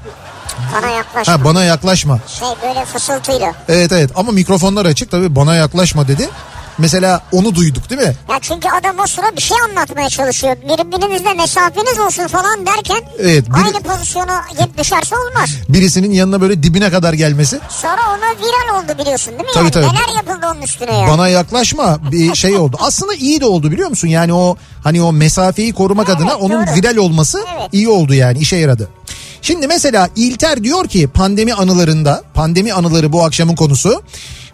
Bana yaklaşma. Ha bana yaklaşma. Şey böyle fısıltıyla. Evet evet ama mikrofonlar açık tabii bana yaklaşma dedi. Mesela onu duyduk değil mi? Ya çünkü adam o sıra bir şey anlatmaya çalışıyor. Birbirinizle mesafeniz olsun falan derken Evet, biri- aynı pozisyona düşerse olmaz. Birisinin yanına böyle dibine kadar gelmesi. Sonra ona viral oldu biliyorsun değil mi? Tabii, yani tabii. Neler yapıldı onun üstüne ya. Bana yaklaşma bir şey oldu. Aslında iyi de oldu biliyor musun? Yani o hani o mesafeyi korumak Evet, adına onun doğru. viral olması Evet. iyi oldu yani işe yaradı. Şimdi mesela İlter diyor ki pandemi anılarında pandemi anıları bu akşamın konusu.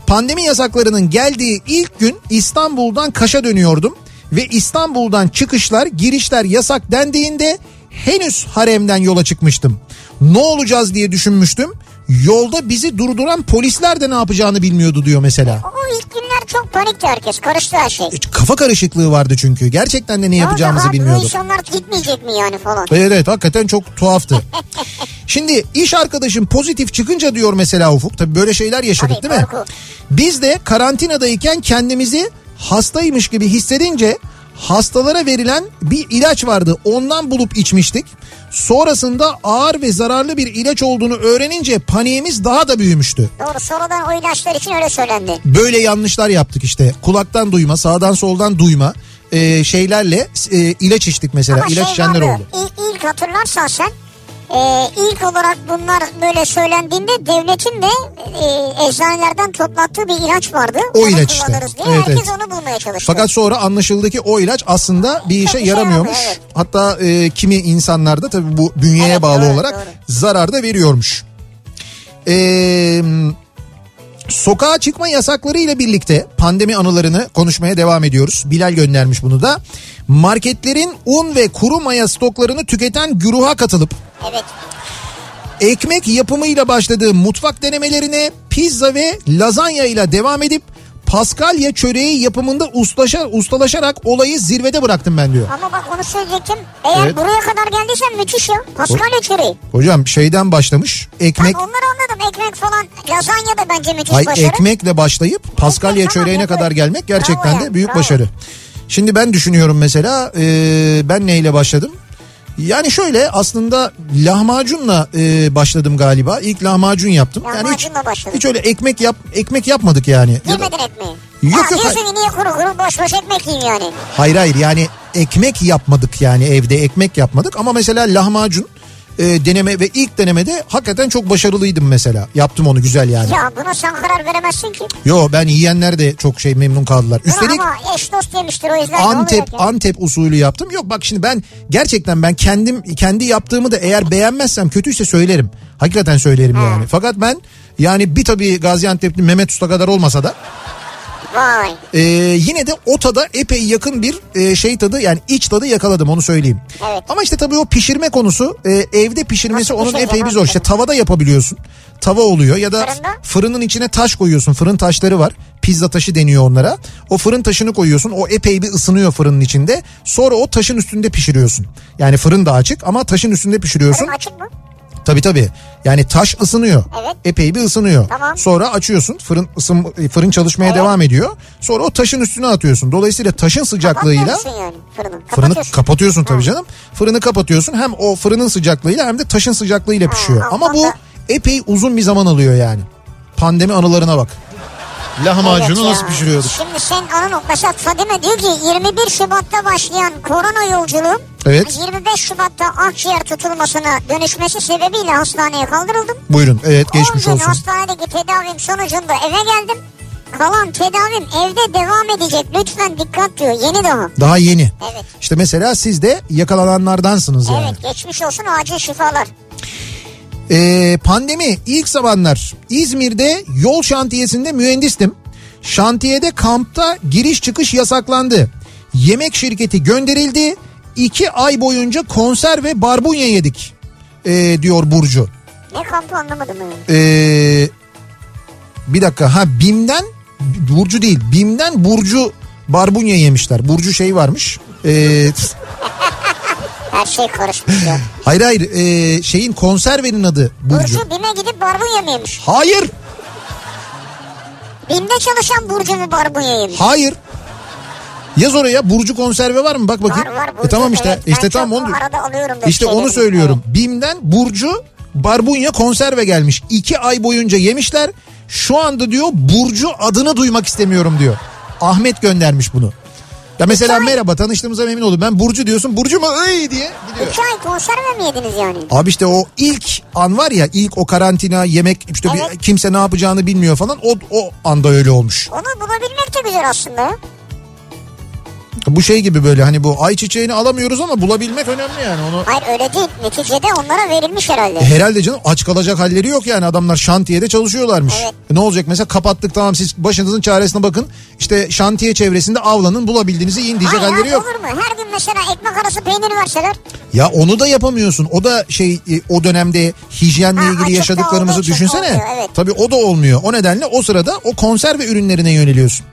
Pandemi yasaklarının geldiği ilk gün İstanbul'dan Kaş'a dönüyordum ve İstanbul'dan çıkışlar girişler yasak dendiğinde henüz haremden yola çıkmıştım. Ne olacağız diye düşünmüştüm. Yolda bizi durduran polisler de ne yapacağını bilmiyordu diyor mesela. O ilk günler çok panikti herkes. Karıştı her şey. Kafa karışıklığı vardı çünkü. Gerçekten de ne yapacağımızı Orada abi bilmiyorduk. insanlar gitmeyecek mi yani falan. Evet evet hakikaten çok tuhaftı. [LAUGHS] Şimdi iş arkadaşım pozitif çıkınca diyor mesela Ufuk. Tabii böyle şeyler yaşadık Tabii, değil mi? korku. Biz de karantinadayken kendimizi hastaymış gibi hissedince hastalara verilen bir ilaç vardı. Ondan bulup içmiştik. Sonrasında ağır ve zararlı bir ilaç olduğunu öğrenince paniğimiz daha da büyümüştü. Doğru sonradan o ilaçlar için öyle söylendi. Böyle yanlışlar yaptık işte. Kulaktan duyma, sağdan soldan duyma e, şeylerle e, ilaç içtik mesela. Ama ilaç şey içenler vardı, oldu. İlk, hatırlarsan sen e, ilk olarak bunlar böyle söylendiğinde devletin de e, eczanelerden toplattığı bir ilaç vardı. O Onu ilaç işte. Diye. Evet, Herkes evet. onu bulmaya çalıştı. Fakat sonra anlaşıldı ki o ilaç aslında bir işe bir şey yaramıyormuş. yaramıyor, evet. Hatta e, kimi insanlarda tabii bu bünyeye Evet, bağlı doğru, olarak doğru. zarar da veriyormuş. Eee Sokağa çıkma yasakları ile birlikte pandemi anılarını konuşmaya devam ediyoruz. Bilal göndermiş bunu da. Marketlerin un ve kuru maya stoklarını tüketen güruha katılıp Evet. ekmek yapımıyla başladığı mutfak denemelerine pizza ve lazanya ile devam edip Paskalya çöreği yapımında ustaşa, ustalaşarak olayı zirvede bıraktım ben diyor. Ama bak onu söyleyecektim. Eğer Evet. buraya kadar geldiysen müthiş ya. Paskalya çöreği. Hocam şeyden başlamış ekmek Bak onları anladım. Ekmek falan. Lazanya da bence müthiş ay başarı. ekmekle başlayıp Paskalya Ekmek, tamam, çöreğine ekmek. kadar gelmek gerçekten Bravo de büyük bravo. başarı. Şimdi ben düşünüyorum mesela e, ben neyle başladım? Yani şöyle aslında lahmacunla e, başladım galiba. İlk lahmacun yaptım. yani hiç, Lahmacunla başladın. hiç öyle ekmek yap ekmek yapmadık yani. Ya da- Yemedin ekmeği. Yok, ha, yok, diyorsun ki niye kuru kuru boş boş ekmek yiyeyim yani. Hayır hayır yani ekmek yapmadık yani evde ekmek yapmadık ama mesela lahmacun e, deneme ve ilk denemede hakikaten çok başarılıydım mesela. Yaptım onu güzel yani. Ya buna sen karar veremezsin ki. Yo ben yiyenler de çok şey memnun kaldılar. Üstelik ama eş dost yemiştir o yüzden Antep olacak ya? Antep usulü yaptım. Yok bak şimdi ben gerçekten ben kendim kendi yaptığımı da eğer beğenmezsem kötüyse söylerim. Hakikaten söylerim yani. Fakat ben yani bir tabii Gaziantep'li Mehmet Usta kadar olmasa da Vay. Ee, yine de o tada epey yakın bir e, şey tadı yani iç tadı yakaladım onu söyleyeyim. Evet. Ama işte tabii o pişirme konusu e, evde pişirmesi Nasıl onun pişireceksin epey bir zor. İşte tavada yapabiliyorsun. Tava oluyor ya da Fırında? fırının içine taş koyuyorsun. Fırın taşları var. Pizza taşı deniyor onlara. O fırın taşını koyuyorsun. O epey bir ısınıyor fırının içinde. Sonra o taşın üstünde pişiriyorsun. Yani fırın da açık ama taşın üstünde pişiriyorsun. Fırın açık mı? Tabii tabii. Yani taş ısınıyor. Evet. Epey bir ısınıyor. Tamam. Sonra açıyorsun. Fırın ısın fırın çalışmaya Evet. devam ediyor. Sonra o taşın üstüne atıyorsun. Dolayısıyla taşın sıcaklığıyla yani fırını. fırını Kapatıyorsun. tabii Ha. canım. Fırını kapatıyorsun. Hem o fırının sıcaklığıyla hem de taşın sıcaklığıyla pişiyor. Ama bu epey uzun bir zaman alıyor yani. Pandemi anılarına bak. Lahmacunu Evet nasıl pişiriyorduk? Şimdi sen anın mesela Fadime diyor ki 21 Şubat'ta başlayan korona yolculuğum Evet. 25 Şubat'ta akciğer tutulmasına dönüşmesi sebebiyle hastaneye kaldırıldım. Buyurun. Evet geçmiş 10 gün olsun. hastanedeki tedavim sonucunda eve geldim. Kalan tedavim evde devam edecek. Lütfen dikkat diyor. Yeni daha. Daha yeni. Evet. İşte mesela siz de yakalananlardansınız yani. Evet geçmiş olsun acil şifalar. Ee, pandemi ilk zamanlar İzmir'de yol şantiyesinde mühendistim. Şantiyede kampta giriş çıkış yasaklandı. Yemek şirketi gönderildi. İki ay boyunca konserve barbunya yedik ee, diyor Burcu. Ne kampı anlamadım ben. Ee, bir dakika ha Bim'den Burcu değil Bim'den Burcu barbunya yemişler. Burcu şey varmış. Ee, Her şey karışmış ya. [LAUGHS] hayır hayır ee, şeyin konservenin adı Burcu. Burcu BİM'e gidip barbunya mı yemiş? Hayır BİM'de çalışan Burcu mu barbunya yemiş? Hayır. Yaz oraya Burcu konserve var mı? Bak bakayım. Var var Burcu. E tamam işte. evet. İşte tamam onu. arada alıyorum İşte onu söylüyorum. Bim'den Burcu barbunya konserve gelmiş. İki ay boyunca yemişler. Şu anda diyor Burcu adını duymak istemiyorum diyor. Ahmet göndermiş bunu. Ya mesela ay- merhaba tanıştığımıza memnun oldum. Ben Burcu diyorsun. Burcu mu? Iy diye gidiyor. İki ay konserve mi yediniz yani? Abi işte o ilk an var ya ilk o karantina yemek işte bir- Evet. kimse ne yapacağını bilmiyor falan o o anda öyle olmuş. Onu bulabilmek de güzel aslında. Bu şey gibi böyle hani bu ayçiçeğini alamıyoruz ama bulabilmek önemli yani onu. Hayır öyle değil. Neticede onlara verilmiş herhalde. E, Herhalde canım aç kalacak halleri yok yani adamlar şantiyede çalışıyorlarmış. Evet. E, Ne olacak mesela kapattık tamam siz başınızın çaresine bakın. İşte şantiye çevresinde avlanın bulabildiğinizi yiyin diyecek Hayır, halleri yok. olur mu? Her gün mesela ekmek arası peynir verseler. Ya onu da yapamıyorsun. O da şey e, o dönemde hijyenle Ha, ilgili yaşadıklarımızı düşünsene. olmuyor, evet. Tabii o da olmuyor. O nedenle o sırada o konserve ürünlerine yöneliyorsun.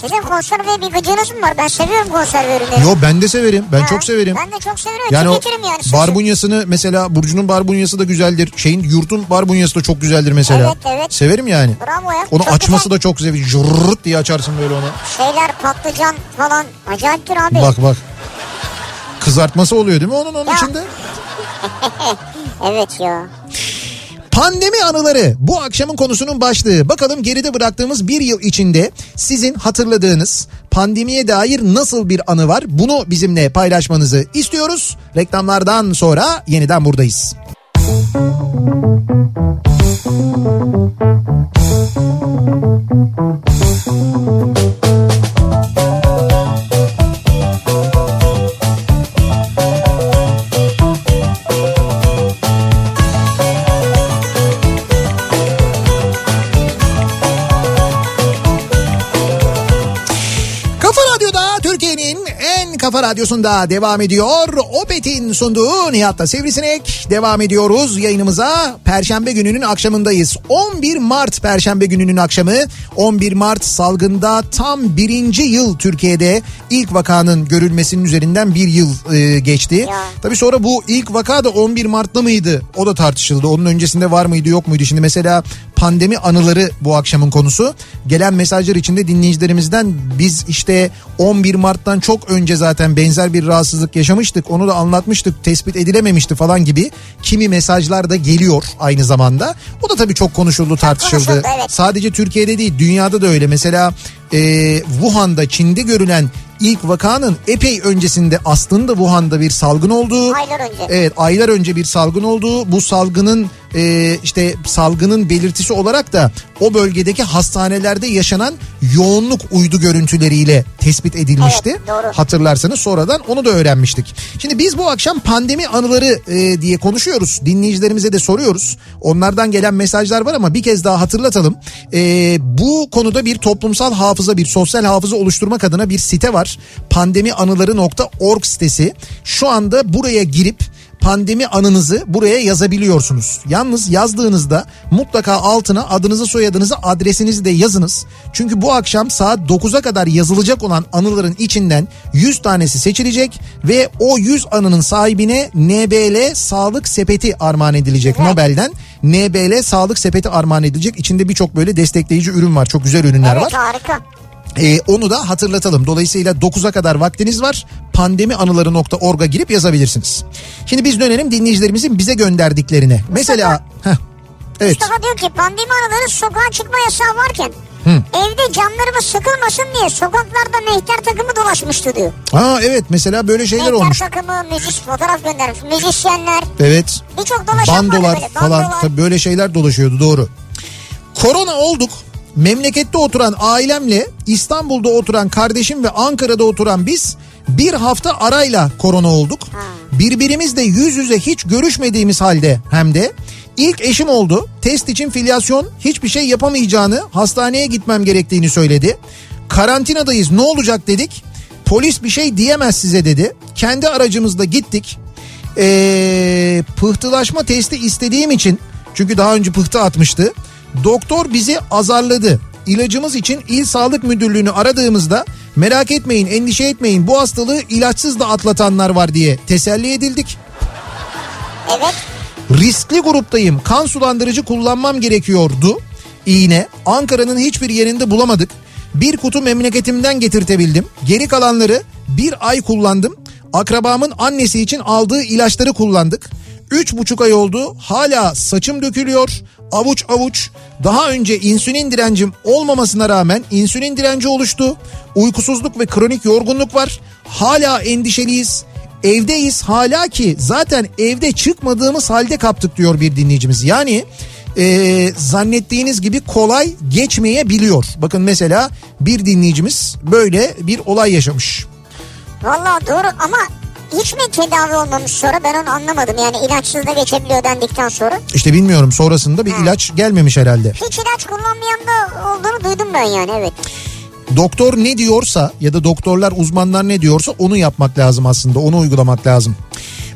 Sizin konserve bir gıcınız mı var? Ben seviyorum konserve ürünleri. Yo ben de severim. Ben Ha, çok severim. Ben de çok severim. Yani Tüketirim yani. sık barbunyasını mesela Burcu'nun barbunyası da güzeldir. Şeyin yurtun barbunyası da çok güzeldir mesela. Evet, evet. Severim yani. Bravo ya. Onu Çok açması güzel da çok güzel. Jurrt diye açarsın böyle onu. Şeyler patlıcan falan acayiptir abi. Bak bak. Kızartması oluyor değil mi onun onun Ya. içinde? [LAUGHS] Evet ya. Pandemi anıları bu akşamın konusunun başlığı. Bakalım geride bıraktığımız bir yıl içinde sizin hatırladığınız pandemiye dair nasıl bir anı var? Bunu bizimle paylaşmanızı istiyoruz. Reklamlardan sonra yeniden buradayız. Kafa radyosunda devam ediyor. Opet'in sunduğu Nihat'ta Sivrisinek. Devam ediyoruz yayınımıza. Perşembe gününün akşamındayız. 11 Mart Perşembe gününün akşamı. 11 Mart salgında tam birinci yıl Türkiye'de ilk vakanın görülmesinin üzerinden bir yıl e, geçti. Ya. Tabii sonra bu ilk vaka da 11 Mart'ta mıydı? O da tartışıldı. Onun öncesinde var mıydı yok muydu? Şimdi mesela pandemi anıları bu akşamın konusu. Gelen mesajlar içinde dinleyicilerimizden biz işte 11 Mart'tan çok önce zaten benzer bir rahatsızlık yaşamıştık. Onu da anlatmıştık. Tespit edilememişti falan gibi kimi mesajlar da geliyor aynı zamanda. O da tabii çok konuşuldu, tartışıldı. konuşuldu, evet. Sadece Türkiye'de değil, dünyada da öyle. Mesela e, Wuhan'da, Çin'de görülen ilk vakanın epey öncesinde aslında Wuhan'da bir salgın olduğu. Aylar önce. Evet aylar önce bir salgın olduğu bu salgının e, işte salgının belirtisi olarak da o bölgedeki hastanelerde yaşanan yoğunluk uydu görüntüleriyle tespit edilmişti. Evet, doğru. Hatırlarsanız sonradan onu da öğrenmiştik. Şimdi biz bu akşam pandemi anıları e, diye konuşuyoruz. Dinleyicilerimize de soruyoruz. Onlardan gelen mesajlar var ama bir kez daha hatırlatalım. E, bu konuda bir toplumsal hafıza, bir sosyal hafıza oluşturmak adına bir site var. Pandemianıları.org sitesi. Şu anda buraya girip pandemi anınızı buraya yazabiliyorsunuz. Yalnız yazdığınızda mutlaka altına adınızı soyadınızı adresinizi de yazınız. Çünkü bu akşam saat 9'a kadar yazılacak olan anıların içinden 100 tanesi seçilecek ve o 100 anının sahibine NBL Sağlık Sepeti armağan edilecek Nobel'den. NBL Sağlık Sepeti armağan edilecek. İçinde birçok böyle destekleyici ürün var. Çok güzel ürünler var. Evet harika. Ee, onu da hatırlatalım. Dolayısıyla 9'a kadar vaktiniz var. Pandemianıları.org'a girip yazabilirsiniz. Şimdi biz dönelim dinleyicilerimizin bize gönderdiklerine. Mesela... Heh, evet. Mustafa diyor ki pandemi anıları sokağa çıkma yasağı varken evde camlarımız sıkılmasın diye sokaklarda mehter takımı dolaşmıştı diyor. Aa evet mesela böyle şeyler Mehter olmuş. takımı, müzis fotoğraf göndermiş. Müzisyenler Evet. birçok dolaşan Bandolar böyle. falan Bandolar. tabii böyle şeyler dolaşıyordu doğru. Korona olduk. Memlekette oturan ailemle İstanbul'da oturan kardeşim ve Ankara'da oturan biz bir hafta arayla korona olduk. Birbirimizle yüz yüze hiç görüşmediğimiz halde hem de ilk eşim oldu. Test için filyasyon hiçbir şey yapamayacağını hastaneye gitmem gerektiğini söyledi. Karantinadayız ne olacak dedik. Polis bir şey diyemez size dedi. Kendi aracımızda gittik. Ee, pıhtılaşma testi istediğim için çünkü daha önce pıhtı atmıştı. Doktor bizi azarladı. İlacımız için İl Sağlık Müdürlüğü'nü aradığımızda merak etmeyin endişe etmeyin bu hastalığı ilaçsız da atlatanlar var diye teselli edildik. Evet. Riskli gruptayım kan sulandırıcı kullanmam gerekiyordu. İğne Ankara'nın hiçbir yerinde bulamadık. Bir kutu memleketimden getirtebildim. Geri kalanları bir ay kullandım. Akrabamın annesi için aldığı ilaçları kullandık. Üç buçuk ay oldu hala saçım dökülüyor avuç avuç daha önce insülin direncim olmamasına rağmen insülin direnci oluştu. Uykusuzluk ve kronik yorgunluk var hala endişeliyiz evdeyiz hala ki zaten evde çıkmadığımız halde kaptık diyor bir dinleyicimiz. Yani e, zannettiğiniz gibi kolay geçmeyebiliyor. Bakın mesela bir dinleyicimiz böyle bir olay yaşamış. Valla doğru ama hiç mi tedavi olmamış sonra ben onu anlamadım. Yani ilaçsız da geçebiliyor dendikten sonra. İşte bilmiyorum sonrasında bir ilaç gelmemiş herhalde. Hiç ilaç kullanmayan da olduğunu duydum ben yani evet. Doktor ne diyorsa ya da doktorlar uzmanlar ne diyorsa onu yapmak lazım aslında onu uygulamak lazım.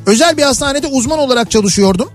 Özel bir hastanede uzman olarak çalışıyordum.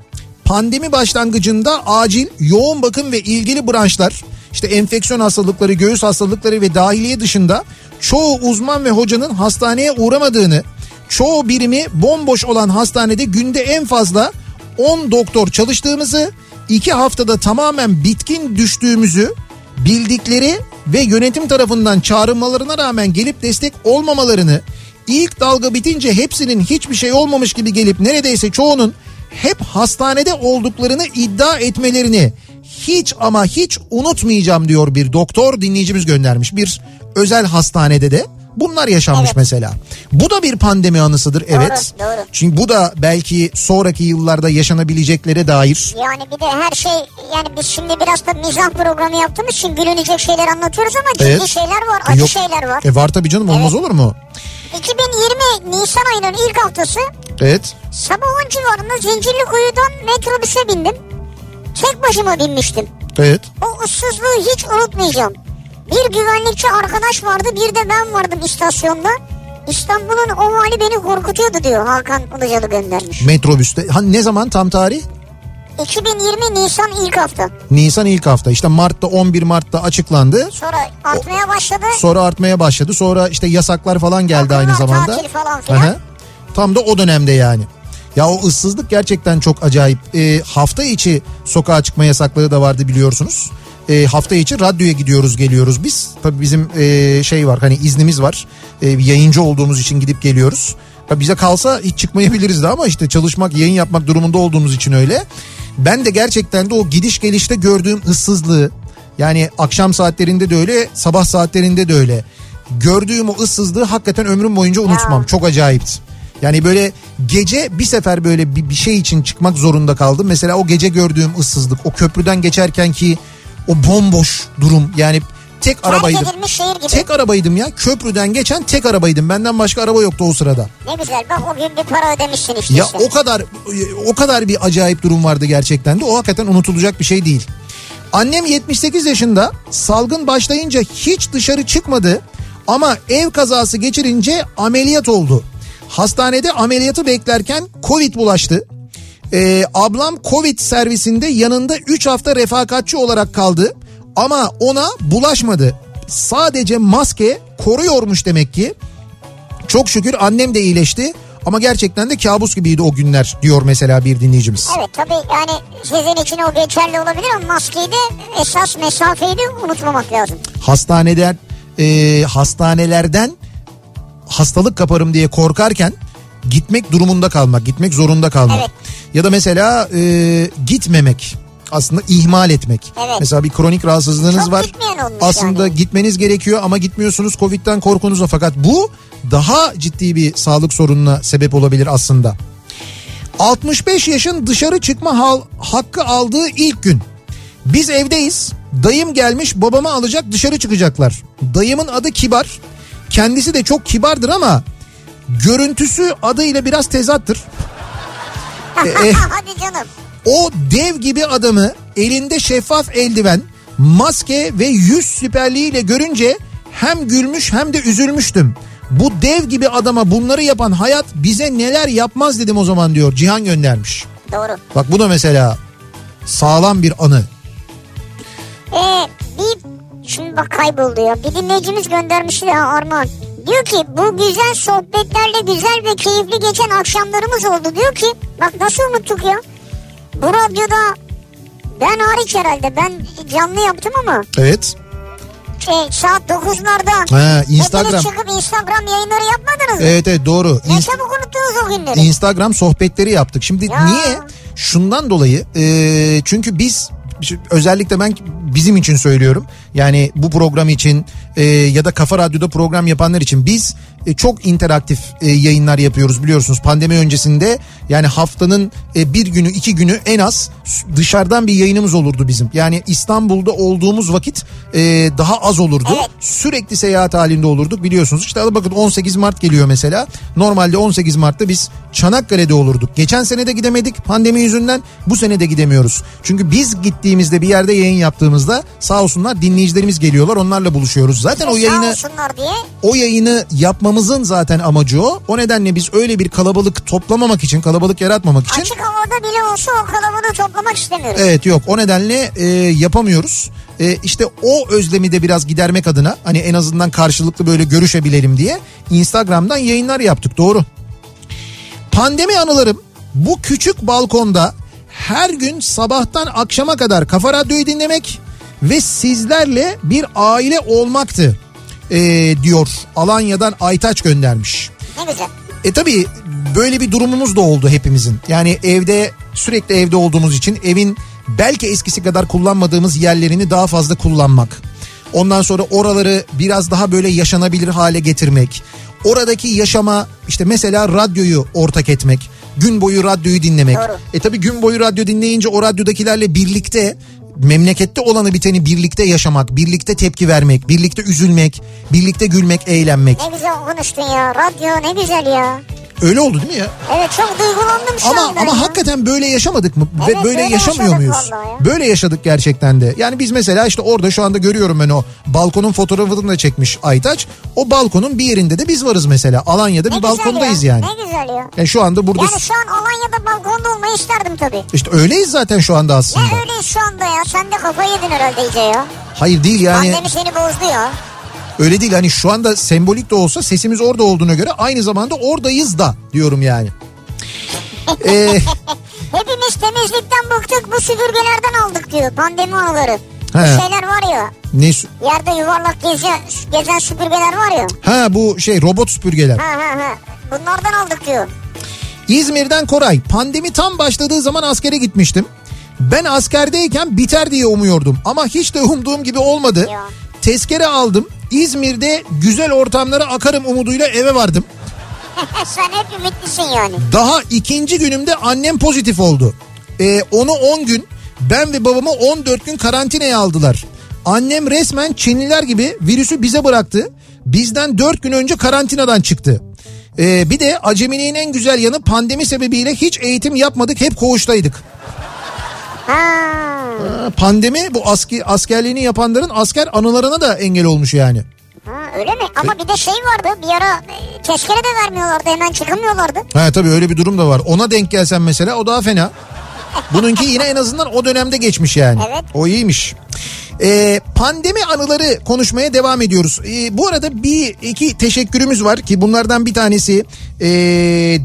Pandemi başlangıcında acil, yoğun bakım ve ilgili branşlar işte enfeksiyon hastalıkları, göğüs hastalıkları ve dahiliye dışında çoğu uzman ve hocanın hastaneye uğramadığını, çoğu birimi bomboş olan hastanede günde en fazla 10 doktor çalıştığımızı, 2 haftada tamamen bitkin düştüğümüzü bildikleri ve yönetim tarafından çağrılmalarına rağmen gelip destek olmamalarını, ilk dalga bitince hepsinin hiçbir şey olmamış gibi gelip neredeyse çoğunun hep hastanede olduklarını iddia etmelerini hiç ama hiç unutmayacağım diyor bir doktor dinleyicimiz göndermiş. Bir özel hastanede de bunlar yaşanmış Evet. mesela. Bu da bir pandemi anısıdır evet. doğru. Çünkü bu da belki sonraki yıllarda yaşanabileceklere dair. Yani bir de her şey yani biz şimdi biraz da mizah programı yaptığımız için gülünecek şeyler anlatıyoruz ama ciddi Evet. şeyler var, acı Yok. şeyler var. E var tabii canım olmaz olur mu? 2020 Nisan ayının ilk haftası Evet. sabah 10 civarında Zincirlikuyu'dan metrobüse bindim. Tek başıma binmiştim. Evet. O ıssızlığı hiç unutmayacağım. Bir güvenlikçi arkadaş vardı bir de ben vardım istasyonda. İstanbul'un o hali beni korkutuyordu diyor Hakan Ilıcalı göndermiş. Metrobüste. Ha, ne zaman tam tarih? 2020 Nisan ilk hafta. Nisan ilk hafta. İşte Mart'ta 11 Mart'ta açıklandı. Sonra artmaya başladı. Sonra artmaya başladı. Sonra işte yasaklar falan geldi aynı Okullar, zamanda. tatil falan filan. Aha. Tam da o dönemde yani. Ya o ıssızlık gerçekten çok acayip. Ee, hafta içi sokağa çıkma yasakları da vardı biliyorsunuz. Ee, hafta içi radyoya gidiyoruz geliyoruz biz. Tabii bizim ee, şey var hani iznimiz var. Ee, yayıncı olduğumuz için gidip geliyoruz. Tabii bize kalsa hiç çıkmayabiliriz de ama işte çalışmak yayın yapmak durumunda olduğumuz için öyle. Ben de gerçekten de o gidiş gelişte gördüğüm ıssızlığı yani akşam saatlerinde de öyle sabah saatlerinde de öyle. Gördüğüm o ıssızlığı hakikaten ömrüm boyunca unutmam. Ya. Çok acayipti. Yani böyle gece bir sefer böyle bir, bir şey için çıkmak zorunda kaldım. Mesela o gece gördüğüm ıssızlık, o köprüden geçerken ki o bomboş durum yani tek Terk arabaydım. Tek arabaydım ya. Köprüden geçen tek arabaydım. Benden başka araba yoktu o sırada. Ne güzel bak o gün bir para ödemişsin işte. Ya işte. o kadar o kadar bir acayip durum vardı gerçekten de. O hakikaten unutulacak bir şey değil. Annem 78 yaşında salgın başlayınca hiç dışarı çıkmadı ama ev kazası geçirince ameliyat oldu. Hastanede ameliyatı beklerken Covid bulaştı. Ee, ablam Covid servisinde yanında 3 hafta refakatçi olarak kaldı ama ona bulaşmadı. Sadece maske koruyormuş demek ki. Çok şükür annem de iyileşti ama gerçekten de kabus gibiydi o günler diyor mesela bir dinleyicimiz. Evet tabii yani sizin için o geçerli olabilir ama maskeyi de esas mesafeyi de unutmamak lazım. Hastaneden e, hastanelerden hastalık kaparım diye korkarken gitmek durumunda kalmak, gitmek zorunda kalmak. Evet. Ya da mesela e, gitmemek aslında ihmal etmek. Evet. Mesela bir kronik rahatsızlığınız Çok var. Aslında yani. gitmeniz gerekiyor ama gitmiyorsunuz Covid'den korkunuzla fakat bu daha ciddi bir sağlık sorununa sebep olabilir aslında. 65 yaşın dışarı çıkma hal, hakkı aldığı ilk gün. Biz evdeyiz. Dayım gelmiş babamı alacak dışarı çıkacaklar. Dayımın adı Kibar. Kendisi de çok kibardır ama görüntüsü adıyla biraz tezattır. E, e, [LAUGHS] Hadi canım. o dev gibi adamı elinde şeffaf eldiven, maske ve yüz süperliğiyle görünce hem gülmüş hem de üzülmüştüm. Bu dev gibi adama bunları yapan hayat bize neler yapmaz dedim o zaman diyor Cihan göndermiş. Doğru. Bak bu da mesela sağlam bir anı. Ee, bir şimdi bak kayboldu ya. Bir dinleyicimiz göndermişti ya Armağan. Diyor ki bu güzel sohbetlerle güzel ve keyifli geçen akşamlarımız oldu. Diyor ki bak nasıl unuttuk ya. Bu radyoda ben hariç herhalde ben canlı yaptım ama Evet. şey, saat 9'larda Ha, Instagram. hepiniz çıkıp Instagram yayınları yapmadınız mı? Evet evet doğru. Ne İnst- çabuk unuttunuz o günleri. Instagram sohbetleri yaptık. Şimdi Ya. niye? Şundan dolayı e, çünkü biz özellikle ben bizim için söylüyorum. Yani bu program için e, ya da Kafa Radyo'da program yapanlar için biz e, çok interaktif e, yayınlar yapıyoruz biliyorsunuz. Pandemi öncesinde yani haftanın e, bir günü iki günü en az dışarıdan bir yayınımız olurdu bizim. Yani İstanbul'da olduğumuz vakit e, daha az olurdu. Evet. Sürekli seyahat halinde olurduk biliyorsunuz. İşte bakın 18 Mart geliyor mesela. Normalde 18 Mart'ta biz Çanakkale'de olurduk. Geçen sene de gidemedik pandemi yüzünden. Bu sene de gidemiyoruz. Çünkü biz gittiğimizde bir yerde yayın yaptığımızda sağ olsunlar dinleyicilerimiz geliyorlar. Onlarla buluşuyoruz. Zaten o yayını diye. o yayını yapmamızın zaten amacı o. O nedenle biz öyle bir kalabalık toplamamak için, kalabalık yaratmamak için Açık havada bile olsa o kalabalığı toplamak istemiyoruz. Evet yok o nedenle e, yapamıyoruz. e, işte o özlemi de biraz gidermek adına hani en azından karşılıklı böyle görüşebilelim diye Instagram'dan yayınlar yaptık doğru. Pandemi anılarım bu küçük balkonda her gün sabahtan akşama kadar Kafa Radyo'yu dinlemek ve sizlerle bir aile olmaktı e, diyor Alanya'dan Aytaç göndermiş. Ne güzel. E tabii böyle bir durumumuz da oldu hepimizin. Yani evde sürekli evde olduğumuz için evin belki eskisi kadar kullanmadığımız yerlerini daha fazla kullanmak. Ondan sonra oraları biraz daha böyle yaşanabilir hale getirmek. Oradaki yaşama işte mesela radyoyu ortak etmek. Gün boyu radyoyu dinlemek. Doğru. E tabii gün boyu radyo dinleyince o radyodakilerle birlikte memlekette olanı biteni birlikte yaşamak, birlikte tepki vermek, birlikte üzülmek, birlikte gülmek, eğlenmek. Ne güzel konuştun ya. Radyo ne güzel ya. Öyle oldu değil mi ya? Evet çok duygulandım şu Ama anda ama ya. hakikaten böyle yaşamadık mı? Evet, Ve böyle böyle yaşamıyor muyuz? ya. Böyle yaşadık gerçekten de. Yani biz mesela işte orada şu anda görüyorum ben o balkonun fotoğrafını da çekmiş Aytaç. O balkonun bir yerinde de biz varız mesela. Alanya'da Ne bir balkondayız ya. yani. Ne güzel ya. Yani şu anda burada Yani şu an Alanya'da balkonda olmayı isterdim tabii. işte öyleyiz zaten şu anda aslında. Ne öyleyiz şu anda ya. Sen de kafayı yedin herhalde iyice ya. Hayır değil yani. Pandemi seni bozdu ya. Öyle değil hani şu anda sembolik de olsa sesimiz orada olduğuna göre aynı zamanda oradayız da diyorum yani. [LAUGHS] Ee, Hepimiz temizlikten bıktık bu süpürgelerden aldık diyor pandemi anıları. He. şeyler var ya ne yerde yuvarlak gezen, gezen süpürgeler var ya. ha bu şey robot süpürgeler. Ha ha ha. Bunlardan aldık diyor. İzmir'den Koray. Pandemi tam başladığı zaman askere gitmiştim. Ben askerdeyken biter diye umuyordum ama hiç de umduğum gibi olmadı. Ya. Tezkere aldım. İzmir'de güzel ortamlara akarım umuduyla eve vardım. [LAUGHS] Sen hep ümitlisin yani. Daha ikinci günümde annem pozitif oldu. Ee, onu 10 gün ben ve babamı 14 gün karantinaya aldılar. Annem resmen Çinliler gibi virüsü bize bıraktı. Bizden 4 gün önce karantinadan çıktı. Ee, bir de acemiliğin en güzel yanı pandemi sebebiyle hiç eğitim yapmadık hep koğuştaydık. Ha. Ha, Pandemi bu aski, askerliğini yapanların asker anılarına da engel olmuş yani. ha öyle mi? Ama bir de şey vardı bir ara e, tezkere de vermiyorlardı hemen çıkamıyorlardı. Ha tabii öyle bir durum da var. Ona denk gelsen mesela o daha fena. Bununki yine en azından o dönemde geçmiş yani. Evet. O iyiymiş. Ee, pandemi anıları konuşmaya devam ediyoruz. Ee, bu arada bir iki teşekkürümüz var ki bunlardan bir tanesi ee,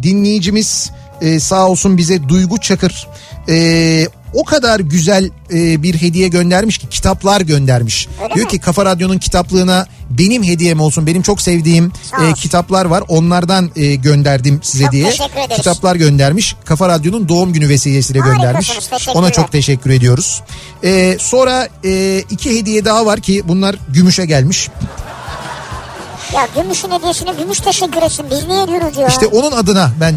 dinleyicimiz ee, sağ olsun bize Duygu Çakır ee, o kadar güzel ee, bir hediye göndermiş ki kitaplar göndermiş. Öyle Diyor mi? ki Kafa Radyo'nun kitaplığına benim hediyem olsun benim çok sevdiğim olsun. kitaplar var onlardan ee, gönderdim size Çok diye. Kitaplar göndermiş. Kafa Radyo'nun doğum günü vesilesiyle göndermiş. Ona çok teşekkür ediyoruz. Ee, sonra e, iki hediye daha var ki bunlar gümüşe gelmiş. Ya gümüşün hediyesine gümüş teşekkür etsin. Biz niye diyoruz ya? İşte onun adına ben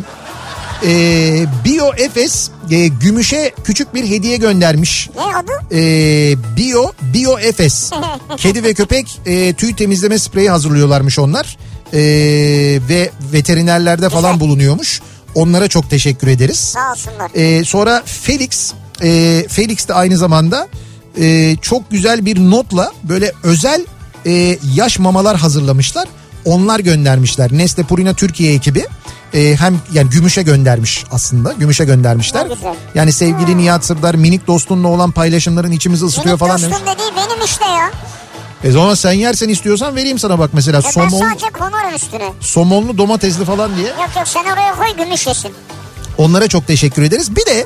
e, Bio Efes e, gümüşe küçük bir hediye göndermiş. Ne adı? E, Bio Bio Efes. [LAUGHS] Kedi ve köpek e, tüy temizleme spreyi hazırlıyorlarmış onlar. E, ve veterinerlerde falan bulunuyormuş. Onlara çok teşekkür ederiz. Sağ olsunlar. Ee, sonra Felix, e, Felix de aynı zamanda e, çok güzel bir notla böyle özel e, yaş mamalar hazırlamışlar. Onlar göndermişler. Nestle Purina Türkiye ekibi e, hem yani Gümüş'e göndermiş aslında. Gümüş'e göndermişler. Yani sevgili Nihat Sırdar minik dostunla olan paylaşımların içimizi ısıtıyor Benim falan dostum demiş. dediği benim işte ya. E zaman sen yersen istiyorsan vereyim sana bak mesela E ben somon, sadece konarım üstüne. somonlu domatesli falan diye. Yok yok sen oraya koy gümüş yesin. Onlara çok teşekkür ederiz. Bir de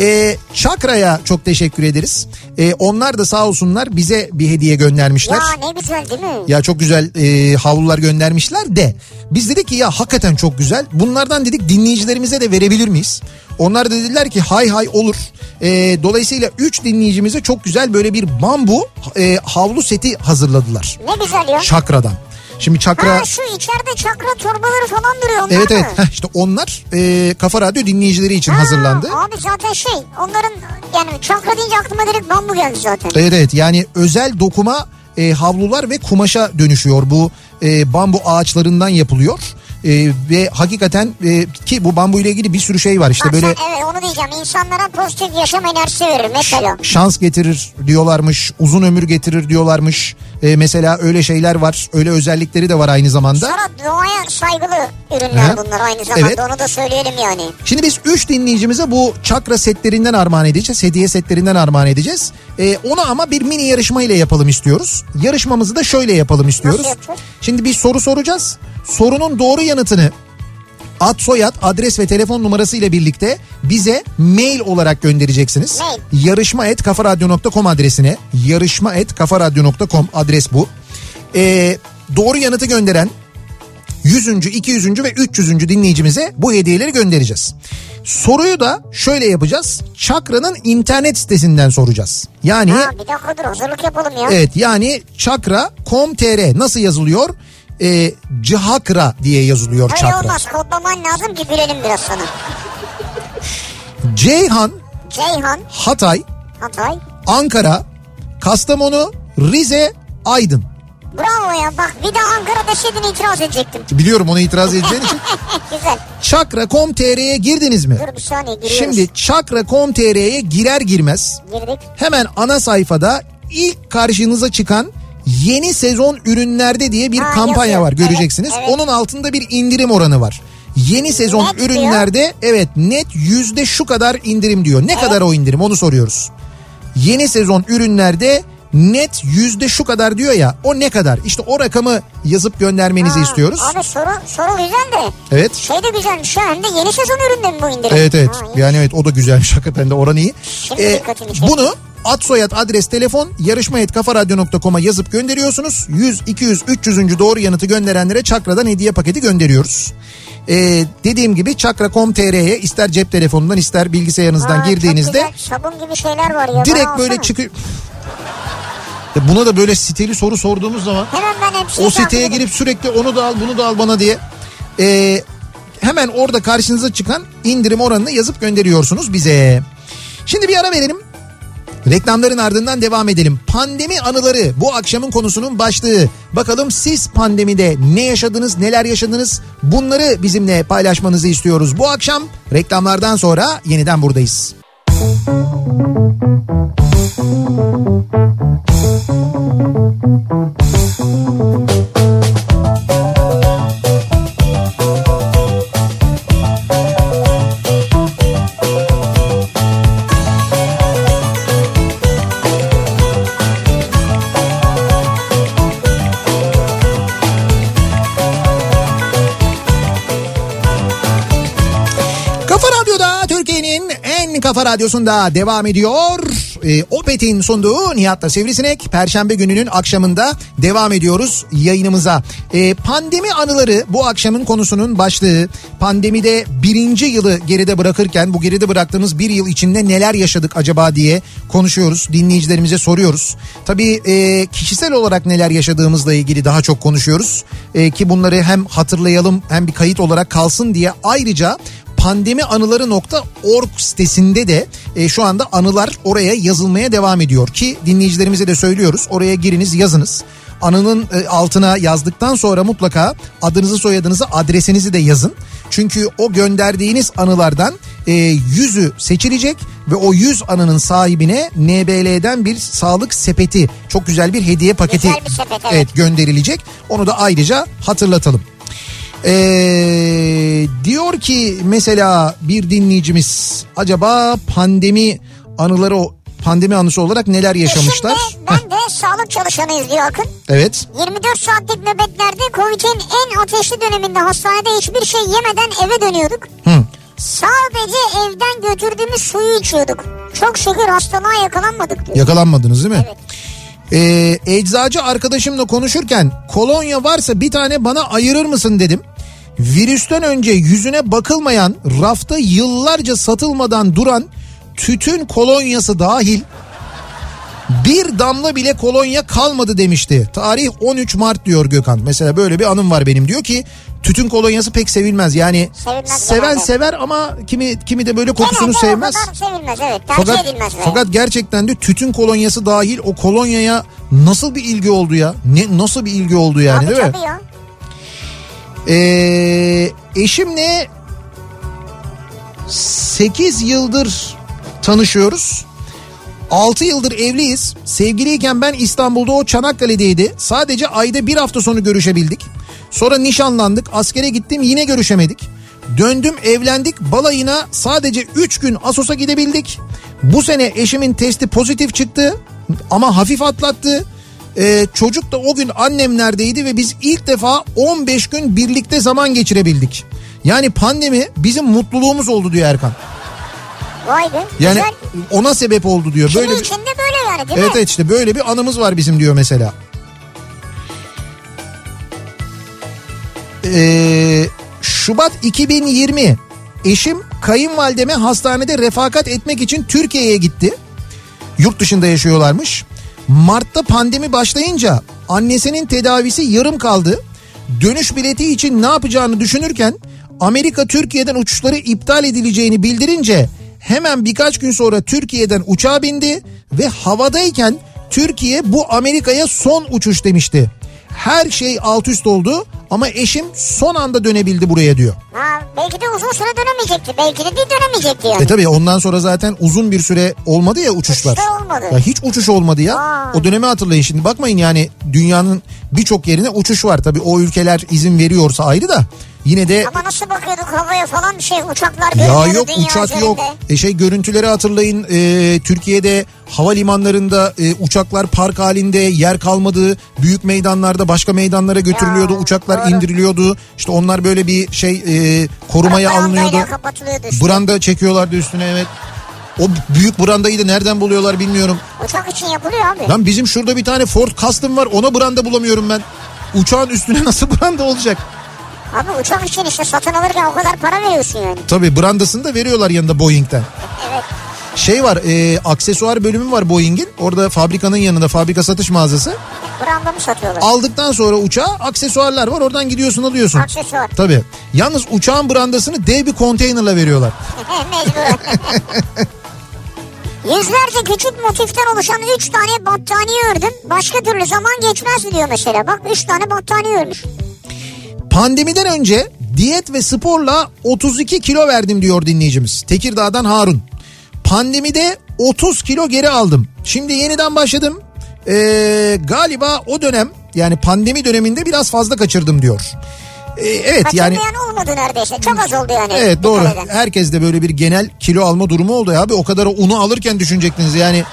e, Çakra'ya çok teşekkür ederiz. E, onlar da sağ olsunlar bize bir hediye göndermişler. Ya ne güzel değil mi? Ya çok güzel e, havlular göndermişler de biz dedik ki ya hakikaten çok güzel. Bunlardan dedik dinleyicilerimize de verebilir miyiz? Onlar da dediler ki hay hay olur. E, dolayısıyla 3 dinleyicimize çok güzel böyle bir bambu e, havlu seti hazırladılar. Ne güzel ya. Çakra'dan. Şimdi Çakra... Ha şu içeride çakra torbaları falan duruyor onlar Evet mı? evet Heh, işte onlar e, Kafa Radyo dinleyicileri için Ha, hazırlandı. Abi zaten şey onların yani çakra deyince aklıma direkt bambu geldi zaten. Evet evet yani özel dokuma e, havlular ve kumaşa dönüşüyor bu e, bambu ağaçlarından yapılıyor. E, ve hakikaten e, ki bu bambu ile ilgili bir sürü şey var işte Bak böyle sen, evet onu diyeceğim. İnsanlara pozitif yaşam enerjisi verir mesela. şans getirir diyorlarmış, uzun ömür getirir diyorlarmış. E, mesela öyle şeyler var, öyle özellikleri de var aynı zamanda. Sonra doğaya saygılı ürünler Hı. bunlar aynı zamanda. Evet. Onu da söyleyelim yani. Şimdi biz 3 dinleyicimize bu çakra setlerinden armağan edeceğiz. Hediye setlerinden armağan edeceğiz. Ee, onu ama bir mini yarışma ile yapalım istiyoruz. Yarışmamızı da şöyle yapalım istiyoruz. Nasıl yapacağız? Şimdi bir soru soracağız. Sorunun doğru yanıtını ad soyad adres ve telefon numarası ile birlikte bize mail olarak göndereceksiniz. Mail. Yarışma et kafaradyo.com adresine yarışma et kafaradyo.com adres bu. Ee, doğru yanıtı gönderen 100. 200. ve 300. dinleyicimize bu hediyeleri göndereceğiz. Soruyu da şöyle yapacağız. Çakra'nın internet sitesinden soracağız. Yani Ha, bir dakika dur hazırlık yapalım ya. evet yani çakra.com.tr nasıl yazılıyor? Ee, Cihakra diye yazılıyor Öyle çakra. olmaz kodlaman lazım ki bilelim biraz sana. Ceyhan, Ceyhan, Hatay, Hatay. Ankara, Kastamonu, Rize, Aydın. Bravo ya bak bir de Ankara deseydin itiraz edecektim. Biliyorum ona itiraz edeceğin için. [LAUGHS] Güzel. Çakra.com.tr'ye girdiniz mi? Dur bir saniye giriyoruz. Şimdi Çakra.com.tr'ye girer girmez Girdik. hemen ana sayfada ilk karşınıza çıkan yeni sezon ürünlerde diye bir Ha, kampanya yazıyor. var göreceksiniz. Evet, evet. Onun altında bir indirim oranı var. Yeni sezon Net diyor. ürünlerde evet net yüzde şu kadar indirim diyor. Ne kadar o indirim onu soruyoruz. Yeni sezon ürünlerde net yüzde şu kadar diyor ya o ne kadar? İşte o rakamı yazıp göndermenizi Ha, istiyoruz. Abi soru, soru güzel de. Evet. Şey de güzelmiş ha hem de yeni sezon üründe mi bu indirim? Evet evet Ha, yani evet o da güzelmiş hakikaten de oran iyi. Şimdi Ee, bunu ad soyad adres telefon yarışma.kafaradyo.com'a yazıp gönderiyorsunuz. 100, 200, 300. doğru yanıtı gönderenlere Çakra'dan hediye paketi gönderiyoruz. Ee, dediğim gibi çakra.com.tr'ye ister cep telefonundan ister bilgisayarınızdan çok girdiğinizde güzel. Sabun gibi şeyler var ya. direkt böyle çıkıyor. Ya Buna da böyle siteli soru sorduğumuz zaman Hemen ben hepsini o takip siteye edeyim. girip sürekli onu da al bunu da al bana diye. Ee, hemen orada karşınıza çıkan indirim oranını yazıp gönderiyorsunuz bize. Şimdi bir ara verelim. Reklamların ardından devam edelim. Pandemi anıları bu akşamın konusunun başlığı. Bakalım siz pandemide ne yaşadınız, neler yaşadınız? Bunları bizimle paylaşmanızı istiyoruz. Bu akşam reklamlardan sonra yeniden buradayız. Kafa kafa radyosunda devam ediyor. Ee, Opet'in sunduğu Nihat'la Sivrisinek. Perşembe gününün akşamında devam ediyoruz yayınımıza. Ee, pandemi anıları bu akşamın konusunun başlığı. Pandemide birinci yılı geride bırakırken bu geride bıraktığımız bir yıl içinde neler yaşadık acaba diye konuşuyoruz. Dinleyicilerimize soruyoruz. Tabii e, kişisel olarak neler yaşadığımızla ilgili daha çok konuşuyoruz. E, ki bunları hem hatırlayalım hem bir kayıt olarak kalsın diye ayrıca pandemianıları.org sitesinde de e, şu anda anılar oraya yazılmaya devam ediyor ki dinleyicilerimize de söylüyoruz oraya giriniz yazınız. Anının e, altına yazdıktan sonra mutlaka adınızı soyadınızı adresinizi de yazın. Çünkü o gönderdiğiniz anılardan e, yüzü seçilecek ve o 100 anının sahibine NBL'den bir sağlık sepeti çok güzel bir hediye paketi Güzel bir sepet, evet. evet, gönderilecek. Onu da ayrıca hatırlatalım. Ee, diyor ki mesela bir dinleyicimiz acaba pandemi anıları o- pandemi anısı olarak neler yaşamışlar? Eşim de ben de sağlık çalışanıyız diyor Akın. Evet. 24 saatlik nöbetlerde Covid'in en ateşli döneminde hastanede hiçbir şey yemeden eve dönüyorduk. Hı. Sadece evden götürdüğümüz suyu içiyorduk. Çok şükür hastalığa yakalanmadık diyor. Yakalanmadınız değil mi? Evet. Ee, eczacı arkadaşımla konuşurken kolonya varsa bir tane bana ayırır mısın dedim. Virüsten önce yüzüne bakılmayan rafta yıllarca satılmadan duran tütün kolonyası dahil bir damla bile kolonya kalmadı demişti. Tarih 13 Mart diyor Gökhan. Mesela böyle bir anım var benim. Diyor ki tütün kolonyası pek sevilmez. Yani Sevilmez seven genelde. sever ama kimi kimi de böyle kokusunu Genelde sevmez. o kadar sevilmez evet. Tercih Fakat, edilmez. ve. fakat gerçekten de tütün kolonyası dahil o kolonyaya nasıl bir ilgi oldu ya? Ne nasıl bir ilgi oldu yani Tabii değil mi? ya. Ee, eşimle 8 yıldır tanışıyoruz. 6 yıldır evliyiz. Sevgiliyken ben İstanbul'da o Çanakkale'deydi. Sadece ayda bir hafta sonu görüşebildik. Sonra nişanlandık. Askere gittim yine görüşemedik. Döndüm evlendik. Balayına sadece 3 gün Asos'a gidebildik. Bu sene eşimin testi pozitif çıktı. Ama hafif atlattı. Ee, çocuk da o gün annemlerdeydi ve biz ilk defa 15 gün birlikte zaman geçirebildik. Yani pandemi bizim mutluluğumuz oldu diyor Erkan. Vay be. Yani Güzel. ona sebep oldu diyor. Kimi Böyle bir... içinde böyle yani değil Evet mi? evet işte böyle bir anımız var bizim diyor mesela. Ee, Şubat 2020 eşim kayınvalideme hastanede refakat etmek için Türkiye'ye gitti. Yurt dışında yaşıyorlarmış. Mart'ta pandemi başlayınca annesinin tedavisi yarım kaldı. Dönüş bileti için ne yapacağını düşünürken Amerika Türkiye'den uçuşları iptal edileceğini bildirince hemen birkaç gün sonra Türkiye'den uçağa bindi ve havadayken Türkiye bu Amerika'ya son uçuş demişti. Her şey alt üst oldu ama eşim son anda dönebildi buraya diyor. Ha, belki de uzun süre dönemeyecekti. Belki de bir dönemeyecekti yani. E tabii ondan sonra zaten uzun bir süre olmadı ya uçuşlar. Uçuş da olmadı. Ya hiç uçuş olmadı ya. Aa. O dönemi hatırlayın şimdi. Bakmayın yani dünyanın birçok yerine uçuş var. Tabii o ülkeler izin veriyorsa ayrı da yine de Ama nasıl bakıyorduk havaya falan şey uçaklar ya yok uçak üzerinde. yok. E şey görüntüleri hatırlayın. E, Türkiye'de havalimanlarında e, uçaklar park halinde yer kalmadı. Büyük meydanlarda başka meydanlara götürülüyordu. Ya, uçaklar doğru. indiriliyordu. İşte onlar böyle bir şey e, korumaya alınıyordu. üstü. Branda çekiyorlardı üstüne evet. O büyük brandayı da nereden buluyorlar bilmiyorum. Uçak için yapılıyor abi. Lan bizim şurada bir tane Ford Custom var ona branda bulamıyorum ben. Uçağın üstüne [LAUGHS] nasıl branda olacak? Abi uçak için işte satın alırken o kadar para veriyorsun yani. Tabii brandasını da veriyorlar yanında Boeing'den. Evet. Şey var e, aksesuar bölümü var Boeing'in. Orada fabrikanın yanında fabrika satış mağazası. Branda mı satıyorlar? Aldıktan sonra uçağa aksesuarlar var oradan gidiyorsun alıyorsun. Aksesuar. Tabii. Yalnız uçağın brandasını dev bir konteynerla veriyorlar. [LAUGHS] Mecbur. Yüzlerce küçük motiften oluşan 3 tane battaniye ördüm. Başka türlü zaman geçmez diyor mesela. Bak 3 tane battaniye örmüş. Pandemiden önce diyet ve sporla 32 kilo verdim diyor dinleyicimiz. Tekirdağ'dan Harun. Pandemide 30 kilo geri aldım. Şimdi yeniden başladım. Ee, galiba o dönem yani pandemi döneminde biraz fazla kaçırdım diyor. Ee, evet yani Kaçırmayan olmadı neredeyse. Çok az oldu yani. evet doğru. Herkes de böyle bir genel kilo alma durumu oldu ya abi. O kadar unu alırken düşünecektiniz yani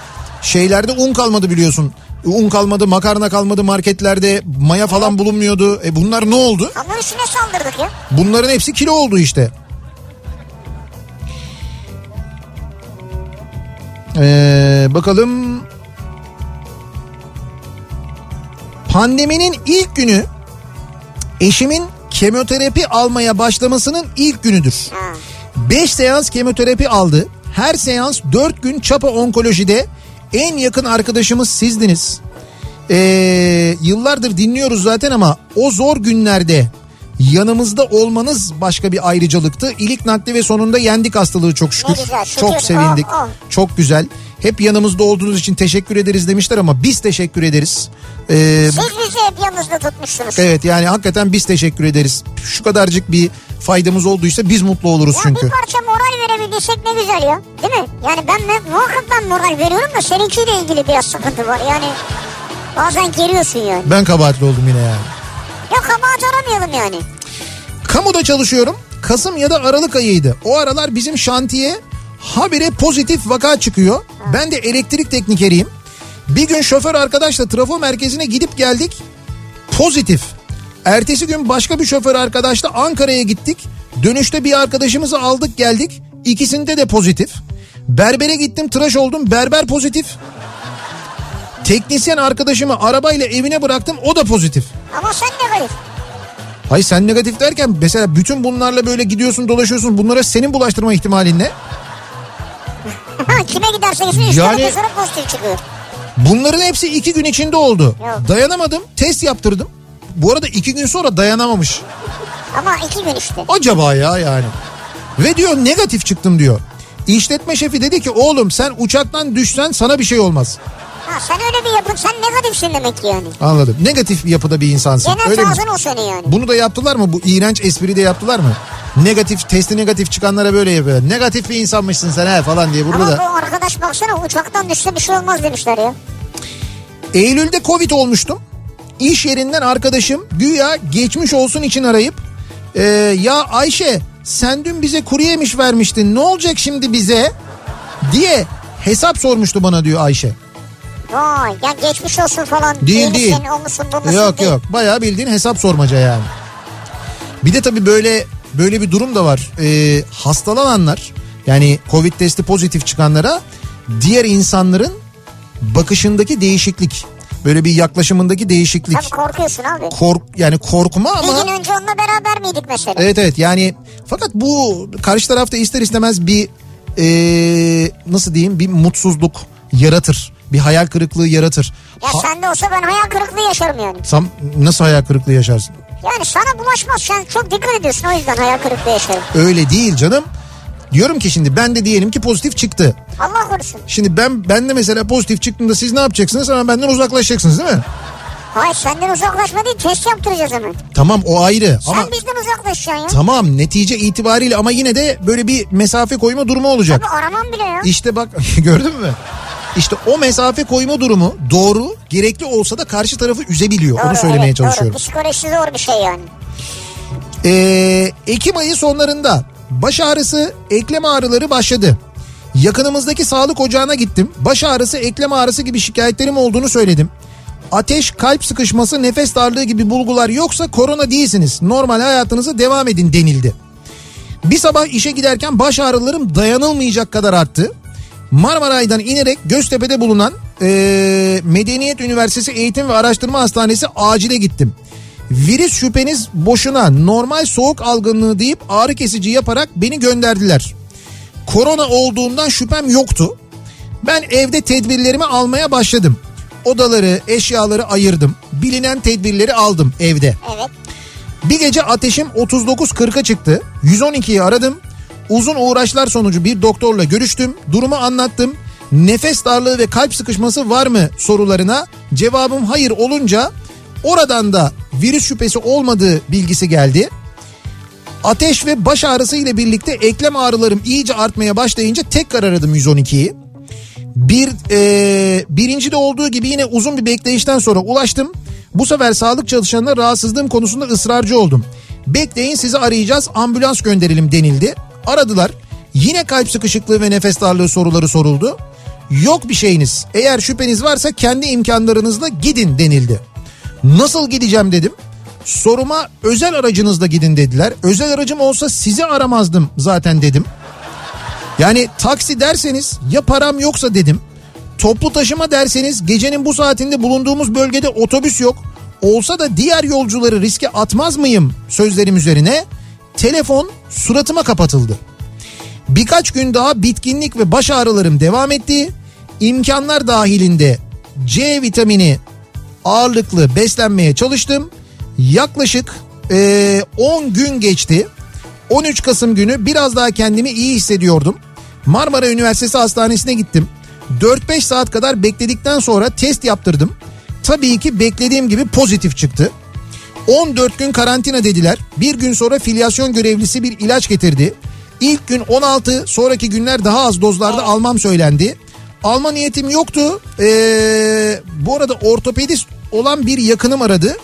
şeylerde un kalmadı biliyorsun. Un kalmadı, makarna kalmadı marketlerde, maya falan bulunmuyordu. E bunlar ne oldu? Hamur işine saldırdık ya. Bunların hepsi kilo oldu işte. Ee, bakalım. Pandeminin ilk günü eşimin kemoterapi almaya başlamasının ilk günüdür. Ha. 5 seans kemoterapi aldı. Her seans 4 gün Çapa Onkoloji'de en yakın arkadaşımız sizdiniz. Ee, yıllardır dinliyoruz zaten ama o zor günlerde yanımızda olmanız başka bir ayrıcalıktı. İlik nakli ve sonunda yendik hastalığı çok şükür. Güzel, şükür. Çok sevindik. Oh, oh. Çok güzel. Hep yanımızda olduğunuz için teşekkür ederiz demişler ama biz teşekkür ederiz. Ee, Siz bizi hep yanınızda tutmuşsunuz. evet yani hakikaten biz teşekkür ederiz. Şu kadarcık bir faydamız olduysa biz mutlu oluruz Ya çünkü. bir parça moral verebildiysek ne güzel ya. Değil mi? Yani ben muhakkak ben moral veriyorum da seninkiyle ilgili biraz sıkıntı var. Yani bazen geriyorsun yani. Ben kabahatli oldum yine yani. Ya kabahat aramayalım yani. Kamuda çalışıyorum. Kasım ya da Aralık ayıydı. O aralar bizim şantiye habire pozitif vaka çıkıyor. Ben de elektrik teknikeriyim. Bir gün şoför arkadaşla trafo merkezine gidip geldik. Pozitif. Ertesi gün başka bir şoför arkadaşla Ankara'ya gittik. Dönüşte bir arkadaşımızı aldık geldik. İkisinde de pozitif. Berbere gittim tıraş oldum. Berber pozitif. Teknisyen arkadaşımı arabayla evine bıraktım. O da pozitif. Ama sen negatif. Hayır sen negatif derken mesela bütün bunlarla böyle gidiyorsun dolaşıyorsun bunlara senin bulaştırma ihtimalin ne? [LAUGHS] Ha, Kime giderse gitsin Yani- pozitif çıkıyor. Bunların hepsi iki gün içinde oldu. Yok. Dayanamadım test yaptırdım. Bu arada iki gün sonra dayanamamış. Ama iki gün işte. Acaba ya yani. Ve diyor negatif çıktım diyor. İşletme şefi dedi ki oğlum sen uçaktan düşsen sana bir şey olmaz. Ha sen öyle bir yapın sen negatifsin demek ki yani. Anladım. Negatif yapıda bir insansın. Genel Öyle mi? o senin yani. Bunu da yaptılar mı? Bu iğrenç espriyi de yaptılar mı? Negatif, testi negatif çıkanlara böyle yapıyor. Negatif bir insanmışsın sen he falan diye burada Ama da. bu arkadaş baksana uçaktan düşse bir şey olmaz demişler ya. Eylül'de Covid olmuştum. İş yerinden arkadaşım güya geçmiş olsun için arayıp "Ee, ya Ayşe sen dün bize kuru yemiş vermiştin ne olacak şimdi bize diye hesap sormuştu bana diyor Ayşe. Vay ya geçmiş olsun falan. Değil, İyi değil. misin, o musun bu musun Yok değil. yok bayağı bildiğin hesap sormaca yani. Bir de tabii böyle böyle bir durum da var. Ee, hastalananlar yani Covid testi pozitif çıkanlara diğer insanların bakışındaki değişiklik. Böyle bir yaklaşımındaki değişiklik. Tabii korkuyorsun abi. Kork yani korkma ama Bir gün önce onunla beraber miydik mesela? evet evet yani fakat bu karşı tarafta ister istemez bir ee, nasıl diyeyim bir mutsuzluk yaratır. Bir hayal kırıklığı yaratır. Ya Ha- sende olsa ben hayal kırıklığı yaşarım yani. Sam- nasıl hayal kırıklığı yaşarsın? Yani sana bulaşmaz sen çok dikkat ediyorsun o yüzden hayal kırıklığı yaşarım. Öyle değil canım. Diyorum ki şimdi ben de diyelim ki pozitif çıktı. Allah korusun. Şimdi ben ben de mesela pozitif çıktığında siz ne yapacaksınız? Hemen benden uzaklaşacaksınız değil mi? Hayır senden uzaklaşma değil test yaptıracağız hemen. Tamam o ayrı Sen ama bizden uzaklaşacaksın ya. tamam netice itibariyle ama yine de böyle bir mesafe koyma durumu olacak. Abi aramam bile ya. İşte bak [LAUGHS] gördün mü? İşte o mesafe koyma durumu doğru, gerekli olsa da karşı tarafı üzebiliyor. Onu Doğru, söylemeye evet, çalışıyorum. Doğru. Psikolojisi zor bir şey yani. Ee, Ekim ayı sonlarında baş ağrısı, eklem ağrıları başladı. Yakınımızdaki sağlık ocağına gittim. Baş ağrısı, eklem ağrısı gibi şikayetlerim olduğunu söyledim. Ateş, kalp sıkışması, nefes darlığı gibi bulgular yoksa korona değilsiniz. Normal hayatınıza devam edin denildi. Bir sabah işe giderken baş ağrılarım dayanılmayacak kadar arttı. Marmaray'dan inerek Göztepe'de bulunan eee, Medeniyet Üniversitesi Eğitim ve Araştırma Hastanesi acile gittim. Virüs şüpheniz boşuna normal soğuk algınlığı deyip ağrı kesici yaparak beni gönderdiler. Korona olduğundan şüphem yoktu. Ben evde tedbirlerimi almaya başladım. Odaları, eşyaları ayırdım. Bilinen tedbirleri aldım evde. Evet. Bir gece ateşim 39-40'a çıktı. 112'yi aradım. Uzun uğraşlar sonucu bir doktorla görüştüm. Durumu anlattım. Nefes darlığı ve kalp sıkışması var mı sorularına cevabım hayır olunca oradan da virüs şüphesi olmadığı bilgisi geldi. Ateş ve baş ağrısı ile birlikte eklem ağrılarım iyice artmaya başlayınca tekrar aradım 112'yi. Bir e, birinci de olduğu gibi yine uzun bir bekleyişten sonra ulaştım. Bu sefer sağlık çalışanına rahatsızlığım konusunda ısrarcı oldum. Bekleyin sizi arayacağız ambulans gönderelim denildi. Aradılar. Yine kalp sıkışıklığı ve nefes darlığı soruları soruldu. Yok bir şeyiniz. Eğer şüpheniz varsa kendi imkanlarınızla gidin denildi. Nasıl gideceğim dedim. Soruma özel aracınızla gidin dediler. Özel aracım olsa sizi aramazdım zaten dedim. Yani taksi derseniz ya param yoksa dedim. Toplu taşıma derseniz gecenin bu saatinde bulunduğumuz bölgede otobüs yok. Olsa da diğer yolcuları riske atmaz mıyım sözlerim üzerine telefon suratıma kapatıldı. Birkaç gün daha bitkinlik ve baş ağrılarım devam etti. İmkanlar dahilinde C vitamini ağırlıklı beslenmeye çalıştım. Yaklaşık eee, 10 gün geçti. 13 Kasım günü biraz daha kendimi iyi hissediyordum. Marmara Üniversitesi Hastanesi'ne gittim. 4-5 saat kadar bekledikten sonra test yaptırdım. Tabii ki beklediğim gibi pozitif çıktı. 14 gün karantina dediler. Bir gün sonra filyasyon görevlisi bir ilaç getirdi. İlk gün 16, sonraki günler daha az dozlarda almam söylendi. Alma niyetim yoktu. Ee, bu arada ortopedist olan bir yakınım aradı.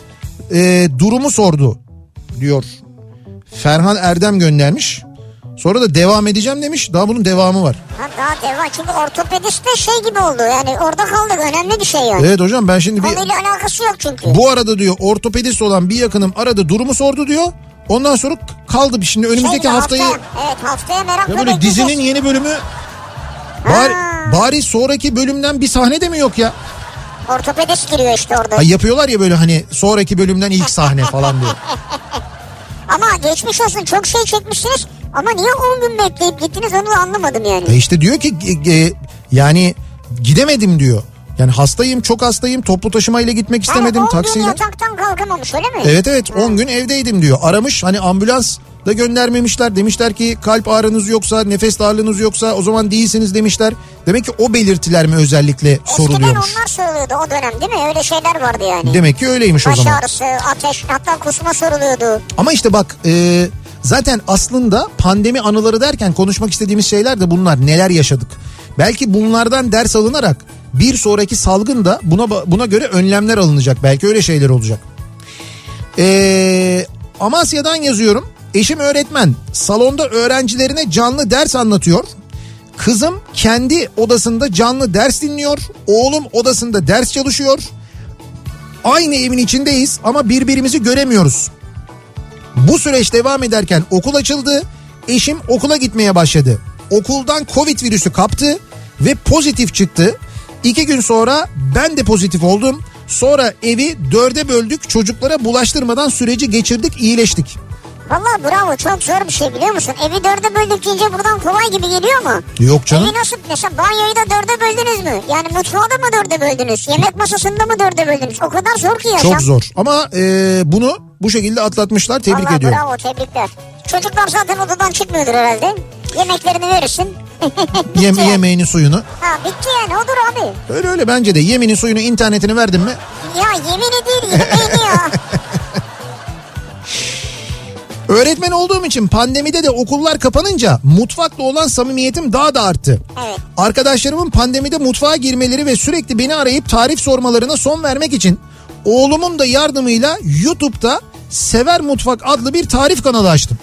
Ee, durumu sordu diyor. Ferhan Erdem göndermiş. Sonra da devam edeceğim demiş. Daha bunun devamı var. Ha, daha devam. Çünkü ortopedist de şey gibi oldu. Yani orada kaldık. Önemli bir şey yani. Evet hocam ben şimdi bir... Konuyla alakası yok çünkü. Bu arada diyor ortopedist olan bir yakınım aradı durumu sordu diyor. Ondan sonra kaldı şimdi önümüzdeki Şey haftayı haftaya- evet haftaya merakla ya böyle dizinin yeni bölümü bari. Bari sonraki bölümden bir sahne de mi yok ya? Ortopedist giriyor işte orada. Ay yapıyorlar ya böyle hani sonraki bölümden ilk sahne falan diye. [LAUGHS] Ama geçmiş olsun çok şey çekmişsiniz. Ama niye 10 gün bekleyip gittiniz onu da anlamadım yani. E işte diyor ki e, e, yani gidemedim diyor. Yani hastayım çok hastayım toplu taşımayla gitmek istemedim ha, 10 gün taksiyle. yataktan kalkamamış öyle mi? Evet evet 10 gün evdeydim diyor. Aramış hani ambulans da göndermemişler. Demişler ki kalp ağrınız yoksa, nefes darlığınız yoksa o zaman değilsiniz demişler. Demek ki o belirtiler mi özellikle Eskiden soruluyormuş. onlar soruluyordu o dönem değil mi? Öyle şeyler vardı yani. Demek ki öyleymiş o Baş zaman. ağrısı, ateş hatta kusma soruluyordu. Ama işte bak e, zaten aslında pandemi anıları derken konuşmak istediğimiz şeyler de bunlar. Neler yaşadık? Belki bunlardan ders alınarak bir sonraki salgında buna buna göre önlemler alınacak. Belki öyle şeyler olacak. E, Amasya'dan yazıyorum. Eşim öğretmen. Salonda öğrencilerine canlı ders anlatıyor. Kızım kendi odasında canlı ders dinliyor. Oğlum odasında ders çalışıyor. Aynı evin içindeyiz ama birbirimizi göremiyoruz. Bu süreç devam ederken okul açıldı. Eşim okula gitmeye başladı. Okuldan Covid virüsü kaptı ve pozitif çıktı. İki gün sonra ben de pozitif oldum. Sonra evi dörde böldük çocuklara bulaştırmadan süreci geçirdik iyileştik. Valla bravo çok zor bir şey biliyor musun? Evi dörde böldük deyince buradan kolay gibi geliyor mu? Yok canım. Evi nasıl mesela banyoyu da dörde böldünüz mü? Yani mutfağı da mı dörde böldünüz? Yemek masasında mı dörde böldünüz? O kadar zor ki yaşam. Çok zor ama e, bunu bu şekilde atlatmışlar tebrik Vallahi ediyorum. bravo tebrikler. Çocuklar zaten odadan çıkmıyordur herhalde. Yemeklerini verirsin. [LAUGHS] Yem, yemeğini suyunu. Ha bitti yani odur abi. Öyle öyle bence de yemini suyunu internetini verdin mi Ya yemini değil yemeğini ya. [LAUGHS] Öğretmen olduğum için pandemide de okullar kapanınca mutfakla olan samimiyetim daha da arttı. Evet. Arkadaşlarımın pandemide mutfağa girmeleri ve sürekli beni arayıp tarif sormalarına son vermek için oğlumun da yardımıyla YouTube'da Sever Mutfak adlı bir tarif kanalı açtım.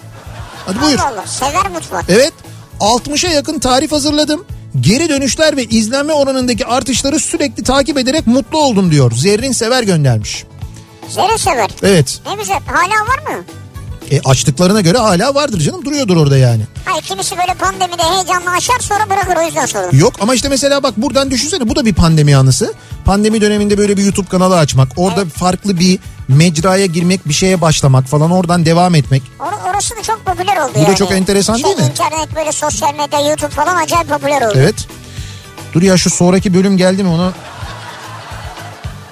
Hadi buyur. Allah Allah sever mutfak. Evet 60'a yakın tarif hazırladım. Geri dönüşler ve izlenme oranındaki artışları sürekli takip ederek mutlu oldum diyor. Zerrin Sever göndermiş. Zerre sever. Evet. Ne güzel. Hala var mı? E açtıklarına göre hala vardır canım duruyordur orada yani. Hayır kimisi böyle pandemide heyecanla açar sonra bırakır o yüzden sordum. Yok ama işte mesela bak buradan düşünsene bu da bir pandemi anısı. Pandemi döneminde böyle bir YouTube kanalı açmak, orada farklı bir mecraya girmek, bir şeye başlamak falan oradan devam etmek. Or- orası da çok popüler oldu Bu da yani. çok enteresan şey, değil mi? İnternet böyle sosyal medya YouTube falan acayip popüler oldu. Evet. Dur ya şu sonraki bölüm geldi mi ona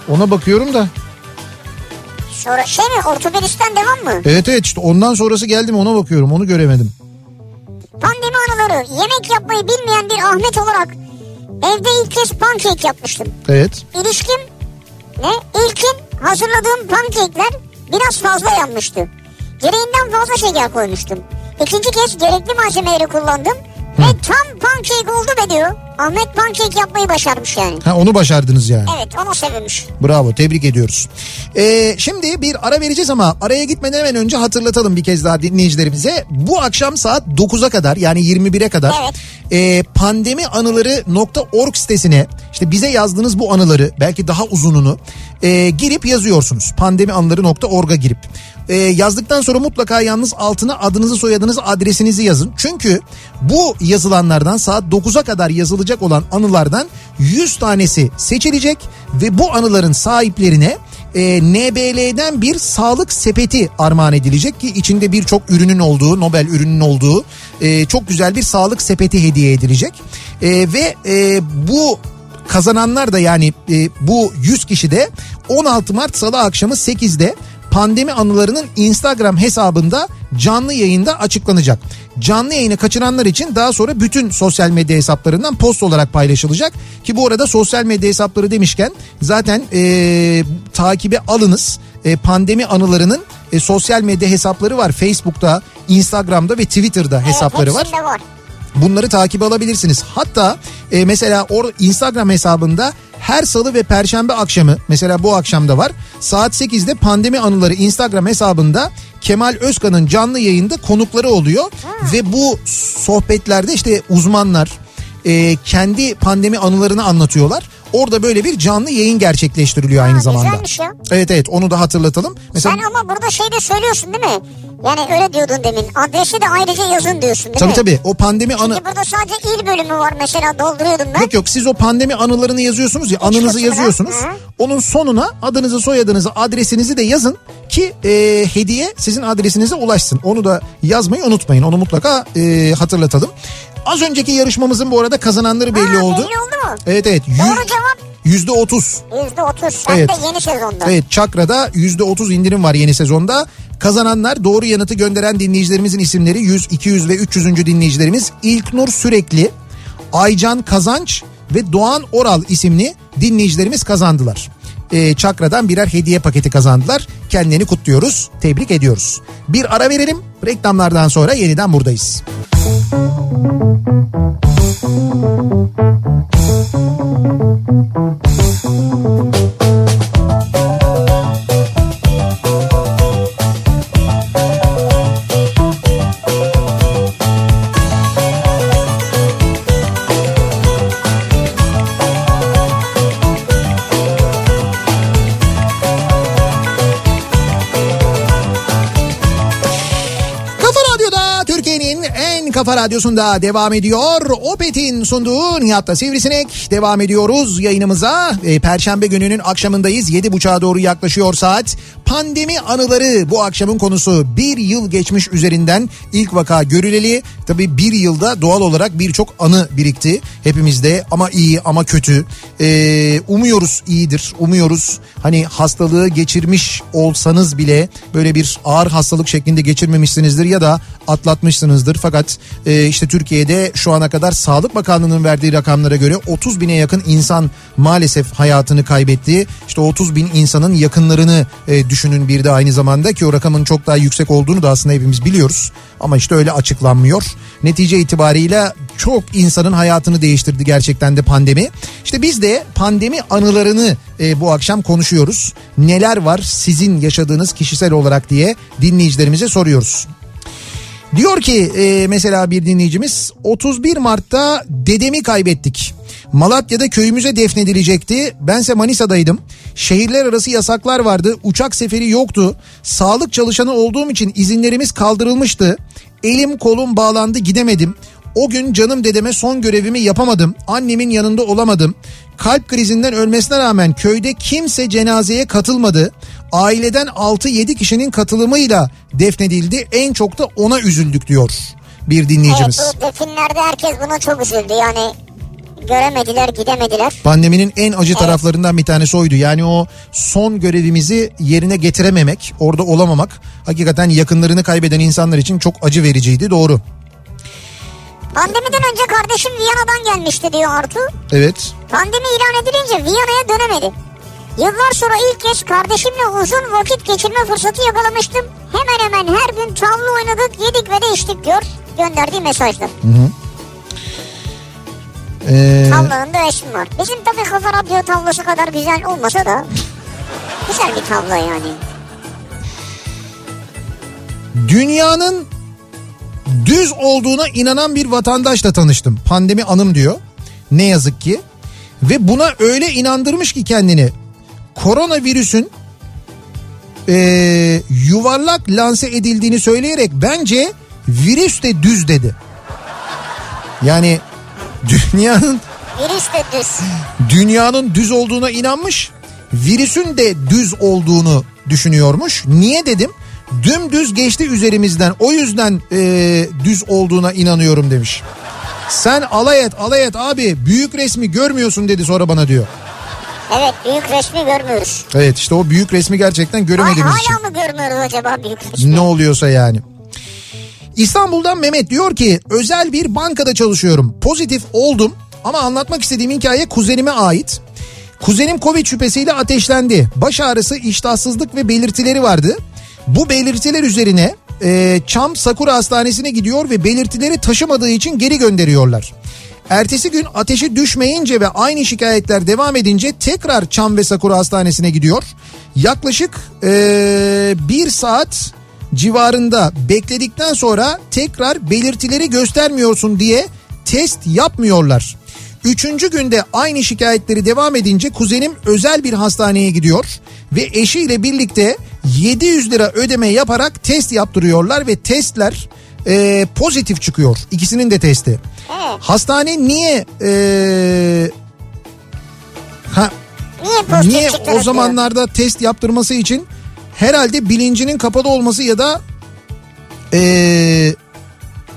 ona bakıyorum da. Sonra şey mi ortopedisten devam mı? Evet evet işte ondan sonrası geldi mi ona bakıyorum onu göremedim. Pandemi anıları yemek yapmayı bilmeyen bir Ahmet olarak evde ilk kez pankek yapmıştım. Evet. İlişkim ne? İlkin hazırladığım pankekler biraz fazla yanmıştı. Gereğinden fazla şeker koymuştum. İkinci kez gerekli malzemeleri kullandım ve tam pankek oldu be diyor. Ahmet pankek yapmayı başarmış yani. Ha onu başardınız yani. Evet onu sevmiş. Bravo tebrik ediyoruz. Ee, şimdi bir ara vereceğiz ama araya gitmeden hemen önce hatırlatalım bir kez daha dinleyicilerimize. Bu akşam saat 9'a kadar yani 21'e kadar Evet. e, pandemianıları.org sitesine işte bize yazdığınız bu anıları belki daha uzununu e, girip yazıyorsunuz. Pandemianıları.org'a girip. E, yazdıktan sonra mutlaka yalnız altına adınızı soyadınızı adresinizi yazın. Çünkü bu yazılanlardan saat 9'a kadar yazılacak olan anılardan 100 tanesi seçilecek ve bu anıların sahiplerine e, NBL'den bir sağlık sepeti armağan edilecek ki içinde birçok ürünün olduğu Nobel ürünün olduğu e, çok güzel bir sağlık sepeti hediye edilecek E, ve e, bu kazananlar da yani e, bu 100 kişi de 16 Mart Salı akşamı 8'de pandemi anılarının Instagram hesabında canlı yayında açıklanacak. Canlı yayını kaçıranlar için daha sonra bütün sosyal medya hesaplarından post olarak paylaşılacak. Ki bu arada sosyal medya hesapları demişken zaten e, takibe alınız. E, pandemi anılarının e, sosyal medya hesapları var. Facebook'ta, Instagram'da ve Twitter'da hesapları var. evet, hepsinde var. Bunları takip alabilirsiniz. Hatta e, mesela orada Instagram hesabında her salı ve perşembe akşamı mesela bu akşamda var. Saat 8'de pandemi anıları Instagram hesabında Kemal Özkan'ın canlı yayında konukları oluyor. Ve bu sohbetlerde işte uzmanlar e, kendi pandemi anılarını anlatıyorlar. Orada böyle bir canlı yayın gerçekleştiriliyor aynı Ha, zamanda. güzelmiş ya. Evet evet onu da hatırlatalım. Mesela Sen ama burada şey de söylüyorsun değil mi? Yani öyle diyordun demin. Adresi de ayrıca yazın diyorsun değil tabii mi? tabii o pandemi anı Çünkü burada sadece il bölümü var mesela dolduruyordum ben. Yok yok siz o pandemi anılarını yazıyorsunuz ya anınızı kısmına. yazıyorsunuz. Hı. Onun sonuna adınızı soyadınızı adresinizi de yazın ki e, hediye sizin adresinize ulaşsın. Onu da yazmayı unutmayın onu mutlaka e, hatırlatalım. Az önceki yarışmamızın bu arada kazananları belli Ha, oldu. Belli oldu mu? Evet evet. Doğru cevap Yüzde otuz. yüzde otuz. Evet. de yeni sezonda. Evet Çakra'da yüzde otuz indirim var yeni sezonda. Kazananlar doğru yanıtı gönderen dinleyicilerimizin isimleri 100, 200 ve 300. dinleyicilerimiz İlknur Sürekli, Aycan Kazanç ve Doğan Oral isimli dinleyicilerimiz kazandılar. Ee, Çakra'dan birer hediye paketi kazandılar. Kendilerini kutluyoruz, tebrik ediyoruz. Bir ara verelim, reklamlardan sonra yeniden buradayız. Kafa kafa radyosunda devam ediyor. Opet'in sunduğu Nihat'ta Sivrisinek devam ediyoruz yayınımıza. E, Perşembe gününün akşamındayız. 7.30'a doğru yaklaşıyor saat. Pandemi anıları bu akşamın konusu. Bir yıl geçmiş üzerinden ilk vaka görüleli. Tabii bir yılda doğal olarak birçok anı birikti hepimizde ama iyi ama kötü. E, umuyoruz iyidir. Umuyoruz hani hastalığı geçirmiş olsanız bile böyle bir ağır hastalık şeklinde geçirmemişsinizdir ya da atlatmışsınızdır. Fakat e, işte Türkiye'de şu ana kadar Sağlık Bakanlığı'nın verdiği rakamlara göre 30 bine yakın insan maalesef hayatını kaybetti. İşte 30 bin insanın yakınlarını e, düşünün bir de aynı zamanda ki o rakamın çok daha yüksek olduğunu da aslında hepimiz biliyoruz. Ama işte öyle açıklanmıyor. Netice itibariyle çok insanın hayatını değiştirdi gerçekten de pandemi. İşte biz de pandemi anılarını e, bu akşam konuşuyoruz. Neler var sizin yaşadığınız kişisel olarak diye dinleyicilerimize soruyoruz. Diyor ki e, mesela bir dinleyicimiz 31 Mart'ta dedemi kaybettik. Malatya'da köyümüze defnedilecekti. Bense Manisa'daydım. Şehirler arası yasaklar vardı. Uçak seferi yoktu. Sağlık çalışanı olduğum için izinlerimiz kaldırılmıştı. Elim kolum bağlandı gidemedim. O gün canım dedeme son görevimi yapamadım. Annemin yanında olamadım. Kalp krizinden ölmesine rağmen köyde kimse cenazeye katılmadı. Aileden 6-7 kişinin katılımıyla defnedildi. En çok da ona üzüldük diyor bir dinleyicimiz. Evet bu definlerde herkes buna çok üzüldü yani göremediler gidemediler. Pandeminin en acı taraflarından bir tanesi oydu. Yani o son görevimizi yerine getirememek, orada olamamak hakikaten yakınlarını kaybeden insanlar için çok acı vericiydi doğru. Pandemiden önce kardeşim Viyana'dan gelmişti diyor Artu. Evet. Pandemi ilan edilince Viyana'ya dönemedi. Yıllar sonra ilk kez kardeşimle uzun vakit geçirme fırsatı yakalamıştım. Hemen hemen her gün tavla oynadık, yedik ve de içtik diyor. Gönderdiği mesajda. Ee, Tavlanın da resmi var. Bizim tabii kafa radyo tavlası kadar güzel olmasa da güzel bir tavla yani. dünyanın düz olduğuna inanan bir vatandaşla tanıştım. Pandemi anım diyor. Ne yazık ki. Ve buna öyle inandırmış ki kendini. Koronavirüsün ee, yuvarlak lanse edildiğini söyleyerek bence virüs de düz dedi. Yani dünyanın Virüs de düz. dünyanın düz olduğuna inanmış. Virüsün de düz olduğunu düşünüyormuş. Niye dedim? Dümdüz geçti üzerimizden. O yüzden eee, düz olduğuna inanıyorum demiş. Sen alay et alay et abi büyük resmi görmüyorsun dedi sonra bana diyor. Evet büyük resmi görmüyoruz. Evet işte o büyük resmi gerçekten Ay, göremediğimiz için. hala mı görmüyoruz acaba büyük resmi? Ne oluyorsa yani. İstanbul'dan Mehmet diyor ki özel bir bankada çalışıyorum. Pozitif oldum ama anlatmak istediğim hikaye kuzenime ait. Kuzenim Covid şüphesiyle ateşlendi. Baş ağrısı, iştahsızlık ve belirtileri vardı. Bu belirtiler üzerine e, Çam Sakura Hastanesi'ne gidiyor ve belirtileri taşımadığı için geri gönderiyorlar. Ertesi gün ateşi düşmeyince ve aynı şikayetler devam edince tekrar Çam ve Sakura Hastanesi'ne gidiyor. Yaklaşık e, bir saat civarında bekledikten sonra tekrar belirtileri göstermiyorsun diye test yapmıyorlar. Üçüncü günde aynı şikayetleri devam edince kuzenim özel bir hastaneye gidiyor ve eşiyle birlikte 700 lira ödeme yaparak test yaptırıyorlar ve testler e, pozitif çıkıyor. İkisinin de testi. Evet. Hastane niye e, ha, Niye niye o diyor. zamanlarda test yaptırması için herhalde bilincinin kapalı olması ya da eee,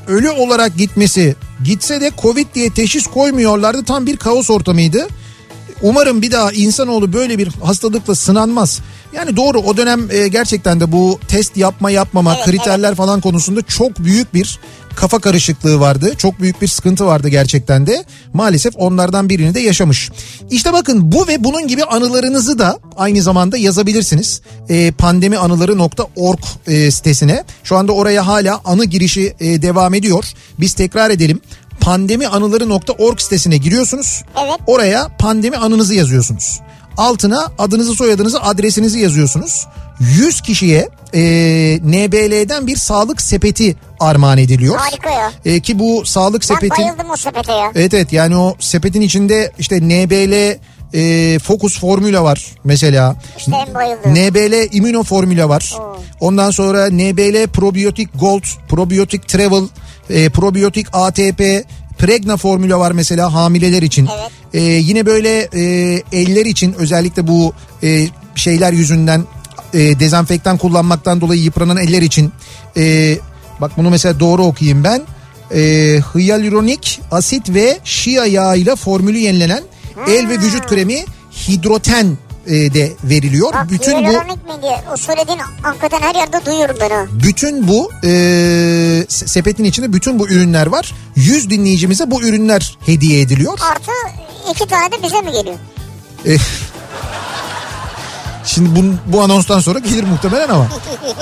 ölü olarak gitmesi gitse de Covid diye teşhis koymuyorlardı tam bir kaos ortamıydı. Umarım bir daha insanoğlu böyle bir hastalıkla sınanmaz. Yani doğru o dönem e, gerçekten de bu test yapma yapmama Evet, kriterler falan konusunda çok büyük bir kafa karışıklığı vardı. Çok büyük bir sıkıntı vardı gerçekten de. Maalesef onlardan birini de yaşamış. İşte bakın bu ve bunun gibi anılarınızı da aynı zamanda yazabilirsiniz. E, pandemianıları.org e, sitesine. Şu anda oraya hala anı girişi e, devam ediyor. Biz tekrar edelim. Pandemianıları.org sitesine giriyorsunuz. Evet. Oraya pandemi anınızı yazıyorsunuz. Altına adınızı soyadınızı adresinizi yazıyorsunuz. 100 kişiye e, NBL'den bir sağlık sepeti armağan ediliyor. Harika ya. E, ki bu sağlık Ben sepeti... bayıldım o sepete ya. Evet evet yani o sepetin içinde işte NBL e, Focus Formula var mesela. İşte en bayıldığım. NBL Immuno Formula var. Oo. Ondan sonra NBL Probiotic Gold, Probiotic Travel, e, Probiotic ATP, Pregna formülü var mesela hamileler için. Evet. E, yine böyle e, eller için özellikle bu e, şeyler yüzünden e, dezenfektan kullanmaktan dolayı yıpranan eller için. E, bak bunu mesela doğru okuyayım ben. E, hyaluronik asit ve şia yağıyla formülü yenilenen el ve vücut kremi hidroten e, de veriliyor. Bak Bütün bu mi diye o söylediğin hakikaten her yerde duyuyorum ben o. bütün bu e, se- sepetin içinde bütün bu ürünler var. 100 dinleyicimize bu ürünler hediye ediliyor. Artı iki tane de bize mi geliyor? E, [LAUGHS] şimdi bu, bu anonstan sonra gelir muhtemelen ama.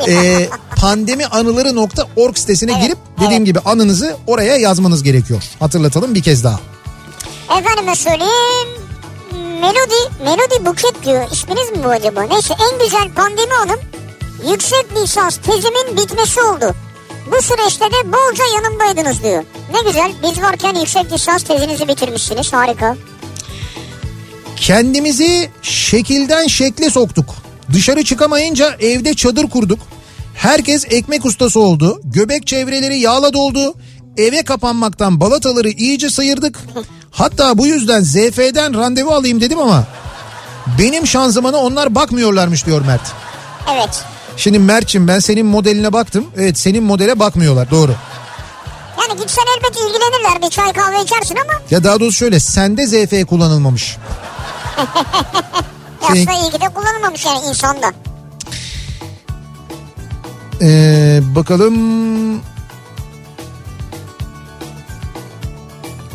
E, pandemianıları.org sitesine Evet, girip dediğim evet. gibi anınızı oraya yazmanız gerekiyor. Hatırlatalım bir kez daha. Efendime söyleyeyim. Melodi, Melodi Buket diyor. İsminiz mi bu acaba? Neyse en güzel pandemi anım yüksek lisans tezimin bitmesi oldu. Bu süreçte de bolca yanımdaydınız diyor. Ne güzel biz varken yüksek lisans tezinizi bitirmişsiniz harika. Kendimizi şekilden şekle soktuk. Dışarı çıkamayınca evde çadır kurduk. Herkes ekmek ustası oldu. Göbek çevreleri yağla doldu. Eve kapanmaktan balataları iyice sıyırdık. [LAUGHS] Hatta bu yüzden ZF'den randevu alayım dedim ama benim şanzımana onlar bakmıyorlarmış diyor Mert. Evet. Şimdi Mert'cim ben senin modeline baktım. Evet senin modele bakmıyorlar doğru. Yani gitsen elbet ilgilenirler bir çay kahve içersin ama Ya daha doğrusu şöyle sende ZF kullanılmamış. Senin- [LAUGHS] aslında ki de kullanılmamış yani insanda. Ee, bakalım.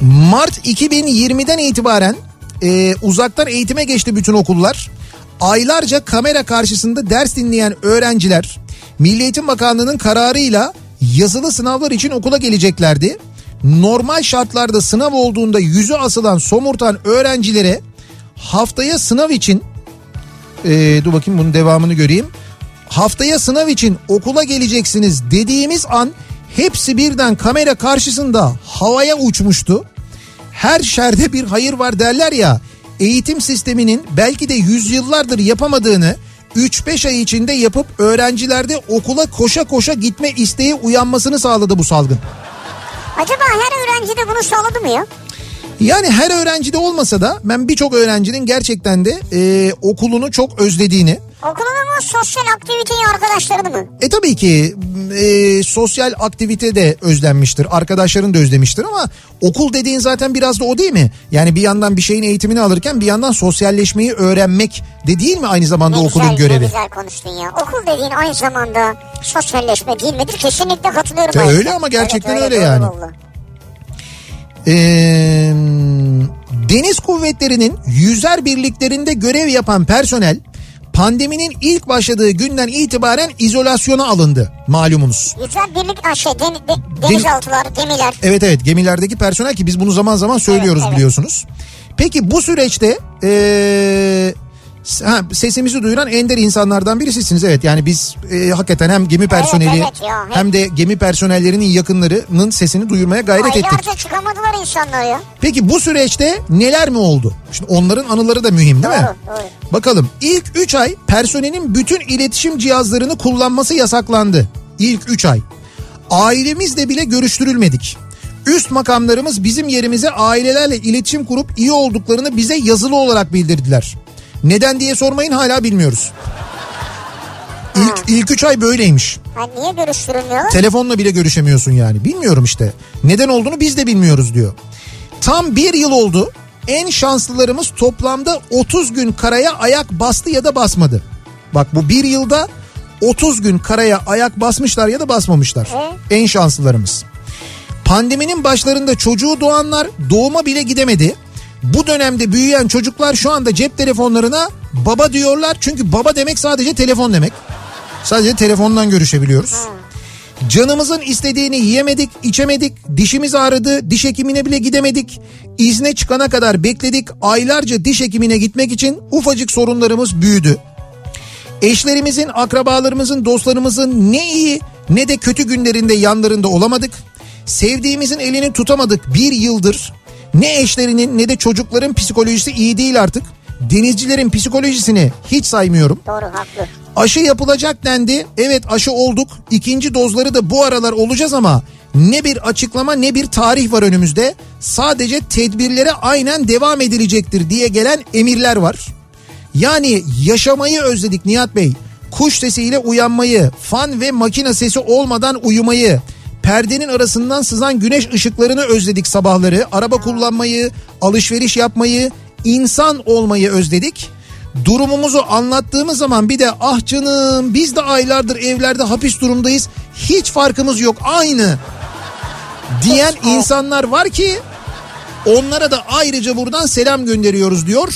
Mart 2020'den itibaren e, uzaktan eğitime geçti bütün okullar. Aylarca kamera karşısında ders dinleyen öğrenciler Milli Eğitim Bakanlığı'nın kararıyla yazılı sınavlar için okula geleceklerdi. Normal şartlarda sınav olduğunda yüzü asılan somurtan öğrencilere haftaya sınav için ee, dur bakayım bunun devamını göreyim. Haftaya sınav için okula geleceksiniz dediğimiz an hepsi birden kamera karşısında havaya uçmuştu. Her şerde bir hayır var derler ya. Eğitim sisteminin belki de yüzyıllardır yapamadığını 3-5 ay içinde yapıp öğrencilerde okula koşa koşa gitme isteği uyanmasını sağladı bu salgın. Acaba her öğrenci de bunu sağladı mı ya? Yani her öğrencide olmasa da ben birçok öğrencinin gerçekten de e, okulunu çok özlediğini Okulunu mu sosyal aktiviteyi arkadaşlarını mı? E tabii ki e, sosyal aktivite de özlenmiştir. Arkadaşların da özlemiştir ama okul dediğin zaten biraz da o değil mi? Yani bir yandan bir şeyin eğitimini alırken bir yandan sosyalleşmeyi öğrenmek de değil mi aynı zamanda Ne okulun güzel, görevi? Ne güzel konuştun ya. Okul dediğin aynı zamanda sosyalleşme değil midir? Kesinlikle katılıyorum. Ben. öyle ama gerçekten öyle doğru yani. Ee, deniz kuvvetlerinin yüzer birliklerinde görev yapan personel pandeminin ilk başladığı günden itibaren izolasyona alındı malumunuz. Güzel birlik ha, şey, den, de- denizaltılar, gemiler. Evet evet gemilerdeki personel ki biz bunu zaman zaman söylüyoruz Evet, evet. biliyorsunuz. Peki bu süreçte ee, ha, sesimizi duyuran ender insanlardan birisisiniz. Evet yani biz ee, hakikaten hem gemi personeli evet ya, hem- de gemi personellerinin yakınlarının sesini duyurmaya gayret ettik. Aylarca çıkamadılar insanlar ya. Peki bu süreçte neler mi oldu? Şimdi onların anıları da mühim değil mi? Doğru, doğru. Bakalım ilk 3 ay personelin bütün iletişim cihazlarını kullanması yasaklandı. İlk 3 ay. Ailemizle bile görüştürülmedik. Üst makamlarımız bizim yerimize ailelerle iletişim kurup iyi olduklarını bize yazılı olarak bildirdiler. Neden diye sormayın hala bilmiyoruz. İlk, ilk 3 ay böyleymiş. Ha, niye görüştürülmüyor? Telefonla bile görüşemiyorsun yani. Bilmiyorum işte. Neden olduğunu biz de bilmiyoruz diyor. Tam bir yıl oldu. En şanslılarımız toplamda 30 gün karaya ayak bastı ya da basmadı. Bak bu bir yılda 30 gün karaya ayak basmışlar ya da basmamışlar. E? En şanslılarımız. Pandeminin başlarında çocuğu doğanlar doğuma bile gidemedi. Bu dönemde büyüyen çocuklar şu anda cep telefonlarına baba diyorlar. Çünkü baba demek sadece telefon demek. Sadece telefondan görüşebiliyoruz. Canımızın istediğini yiyemedik, içemedik, dişimiz ağrıdı, diş hekimine bile gidemedik. İzne çıkana kadar bekledik, aylarca diş hekimine gitmek için ufacık sorunlarımız büyüdü. Eşlerimizin, akrabalarımızın, dostlarımızın ne iyi ne de kötü günlerinde yanlarında olamadık. Sevdiğimizin elini tutamadık bir yıldır. Ne eşlerinin ne de çocukların psikolojisi iyi değil artık. Denizcilerin psikolojisini hiç saymıyorum. Doğru haklı. Aşı yapılacak dendi. Evet aşı olduk. İkinci dozları da bu aralar olacağız ama ne bir açıklama ne bir tarih var önümüzde. Sadece tedbirlere aynen devam edilecektir diye gelen emirler var. Yani yaşamayı özledik Nihat Bey. Kuş sesiyle uyanmayı, fan ve makine sesi olmadan uyumayı, perdenin arasından sızan güneş ışıklarını özledik sabahları. Araba kullanmayı, alışveriş yapmayı, insan olmayı özledik. Durumumuzu anlattığımız zaman bir de ah canım biz de aylardır evlerde hapis durumdayız. Hiç farkımız yok aynı diyen insanlar var ki onlara da ayrıca buradan selam gönderiyoruz diyor.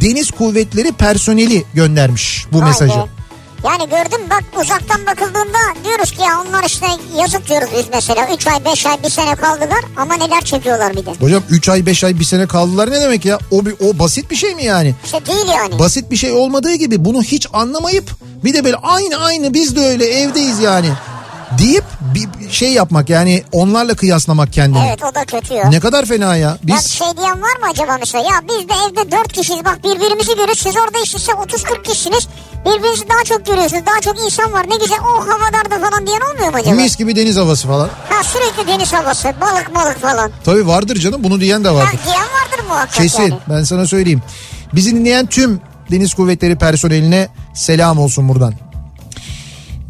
Deniz Kuvvetleri personeli göndermiş bu mesajı. be. Yani gördüm bak uzaktan bakıldığında diyoruz ki ya onlar işte yazık diyoruz biz mesela 3 ay 5 ay 1 sene kaldılar ama neler çekiyorlar bir de. Hocam 3 ay 5 ay bir sene kaldılar ne demek ya? O, bir- o basit bir şey mi yani? İşte değil yani. Basit bir şey olmadığı gibi bunu hiç anlamayıp bir de böyle aynı aynı biz de öyle evdeyiz yani deyip bir şey yapmak yani onlarla kıyaslamak kendini. Evet o da kötü ya. Ne kadar fena ya. Ya Biz şey diyen var mı acaba mesela ya biz de evde 4 kişiyiz bak birbirimizi görüyoruz siz orada işte 30-40 kişisiniz birbirinizi daha çok görüyorsunuz daha çok insan var ne güzel o havalarda falan diyen olmuyor mu acaba? mis gibi deniz havası falan. Ha sürekli deniz havası balık balık falan. Tabii vardır canım bunu diyen de Ha, vardır. diyen vardır muhakkak Kesin yani. ben sana söyleyeyim. Bizi dinleyen tüm Deniz Kuvvetleri personeline selam olsun buradan.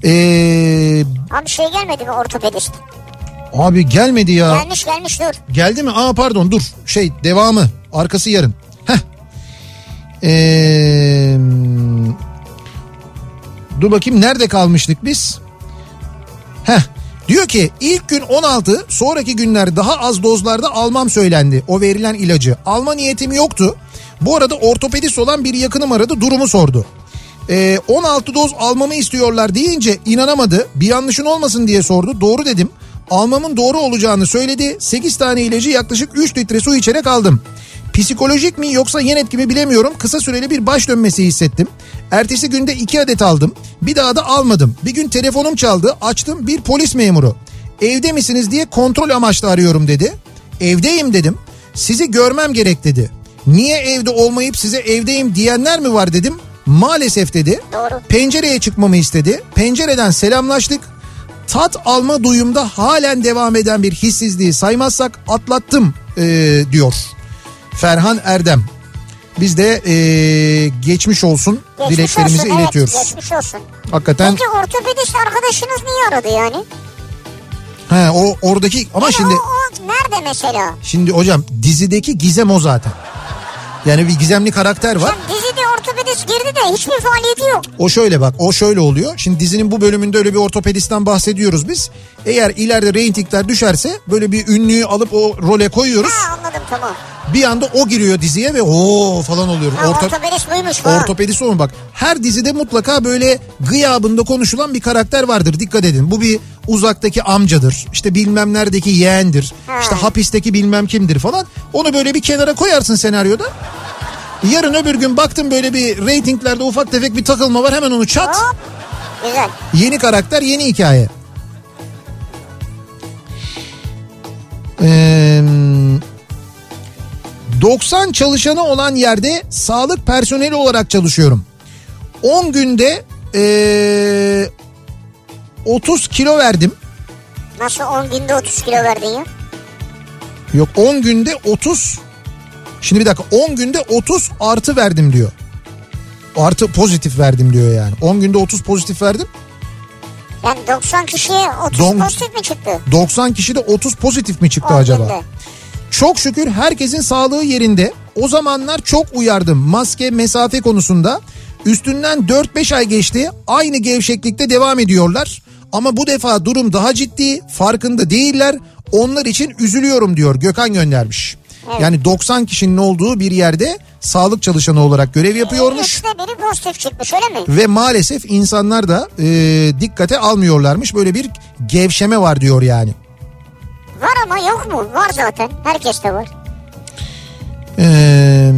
Ee, Abi şey gelmedi mi ortopedist? abi gelmedi ya. Gelmiş gelmiş dur. Geldi mi? Aa pardon dur. Şey devamı. Arkası yarın. Heh. Ee, dur bakayım nerede kalmıştık biz? Heh. Diyor ki ilk gün 16 sonraki günler daha az dozlarda almam söylendi. O verilen ilacı. Alma niyetim yoktu. Bu arada ortopedist olan bir yakınım aradı durumu sordu. Ee, 16 doz almamı istiyorlar deyince inanamadı. Bir yanlışın olmasın diye sordu. Doğru dedim. Almamın doğru olacağını söyledi. 8 tane ilacı yaklaşık 3 litre su içerek aldım. Psikolojik mi yoksa yan etki mi bilemiyorum. Kısa süreli bir baş dönmesi hissettim. Ertesi günde 2 adet aldım. Bir daha da almadım. Bir gün telefonum çaldı. Açtım bir polis memuru. Evde misiniz diye kontrol amaçlı arıyorum dedi. Evdeyim dedim. Sizi görmem gerek dedi. Niye evde olmayıp size evdeyim diyenler mi var dedim. Maalesef dedi. Doğru. Pencereye çıkmamı istedi. Pencereden selamlaştık. Tat alma duyumda halen devam eden bir hissizliği saymazsak atlattım ee, diyor. Ferhan Erdem. Biz de ee, geçmiş olsun Geçmiş dileklerimizi olsun, iletiyoruz. Evet, geçmiş olsun. Hakikaten Peki ortopedist arkadaşınız niye aradı yani? he, o oradaki ama Yani şimdi o, o nerede mesela? şimdi hocam dizideki gizem o zaten. Yani bir gizemli karakter var. Sen dizide ortopedist girdi de hiçbir faaliyeti yok. O şöyle bak o şöyle oluyor. Şimdi dizinin bu bölümünde öyle bir ortopedistten bahsediyoruz biz. Eğer ileride reytingler düşerse böyle bir ünlüyü alıp o role koyuyoruz. Ha anladım tamam. Bir anda o giriyor diziye ve o falan oluyor. Ha, Orta- ortopedist buymuş falan. Ortopedist olun bak. Her dizide mutlaka böyle gıyabında konuşulan bir karakter vardır. Dikkat edin. Bu bir uzaktaki amcadır. İşte bilmem neredeki yeğendir. Ha. İşte hapisteki bilmem kimdir falan. Onu böyle bir kenara koyarsın senaryoda. Yarın öbür gün baktın böyle bir reytinglerde ufak tefek bir takılma var hemen onu çat. Hop. Güzel. Yeni karakter yeni hikaye. Ee, 90 çalışanı olan yerde sağlık personeli olarak çalışıyorum. 10 günde ee, 30 kilo verdim. Nasıl 10 günde 30 kilo verdin ya? Yok 10 günde 30 Şimdi bir dakika 10 günde 30 artı verdim diyor. Artı pozitif verdim diyor yani. 10 günde 30 pozitif verdim. Yani 90 kişiye 30 Don- pozitif mi çıktı? 90 kişide 30 pozitif mi çıktı 10 acaba? günde. Çok şükür herkesin sağlığı yerinde. O zamanlar çok uyardım maske mesafe konusunda. Üstünden 4-5 ay geçti. Aynı gevşeklikte devam ediyorlar. Ama bu defa durum daha ciddi. Farkında değiller. Onlar için üzülüyorum diyor Gökhan göndermiş. Yani 90 kişinin olduğu bir yerde sağlık çalışanı olarak görev yapıyormuş. Üçte biri pozitif çıkmış öyle mi? Ve maalesef insanlar da e, dikkate almıyorlarmış. Böyle bir gevşeme var diyor yani. Var ama yok mu? Var zaten. Herkeste var. Ee,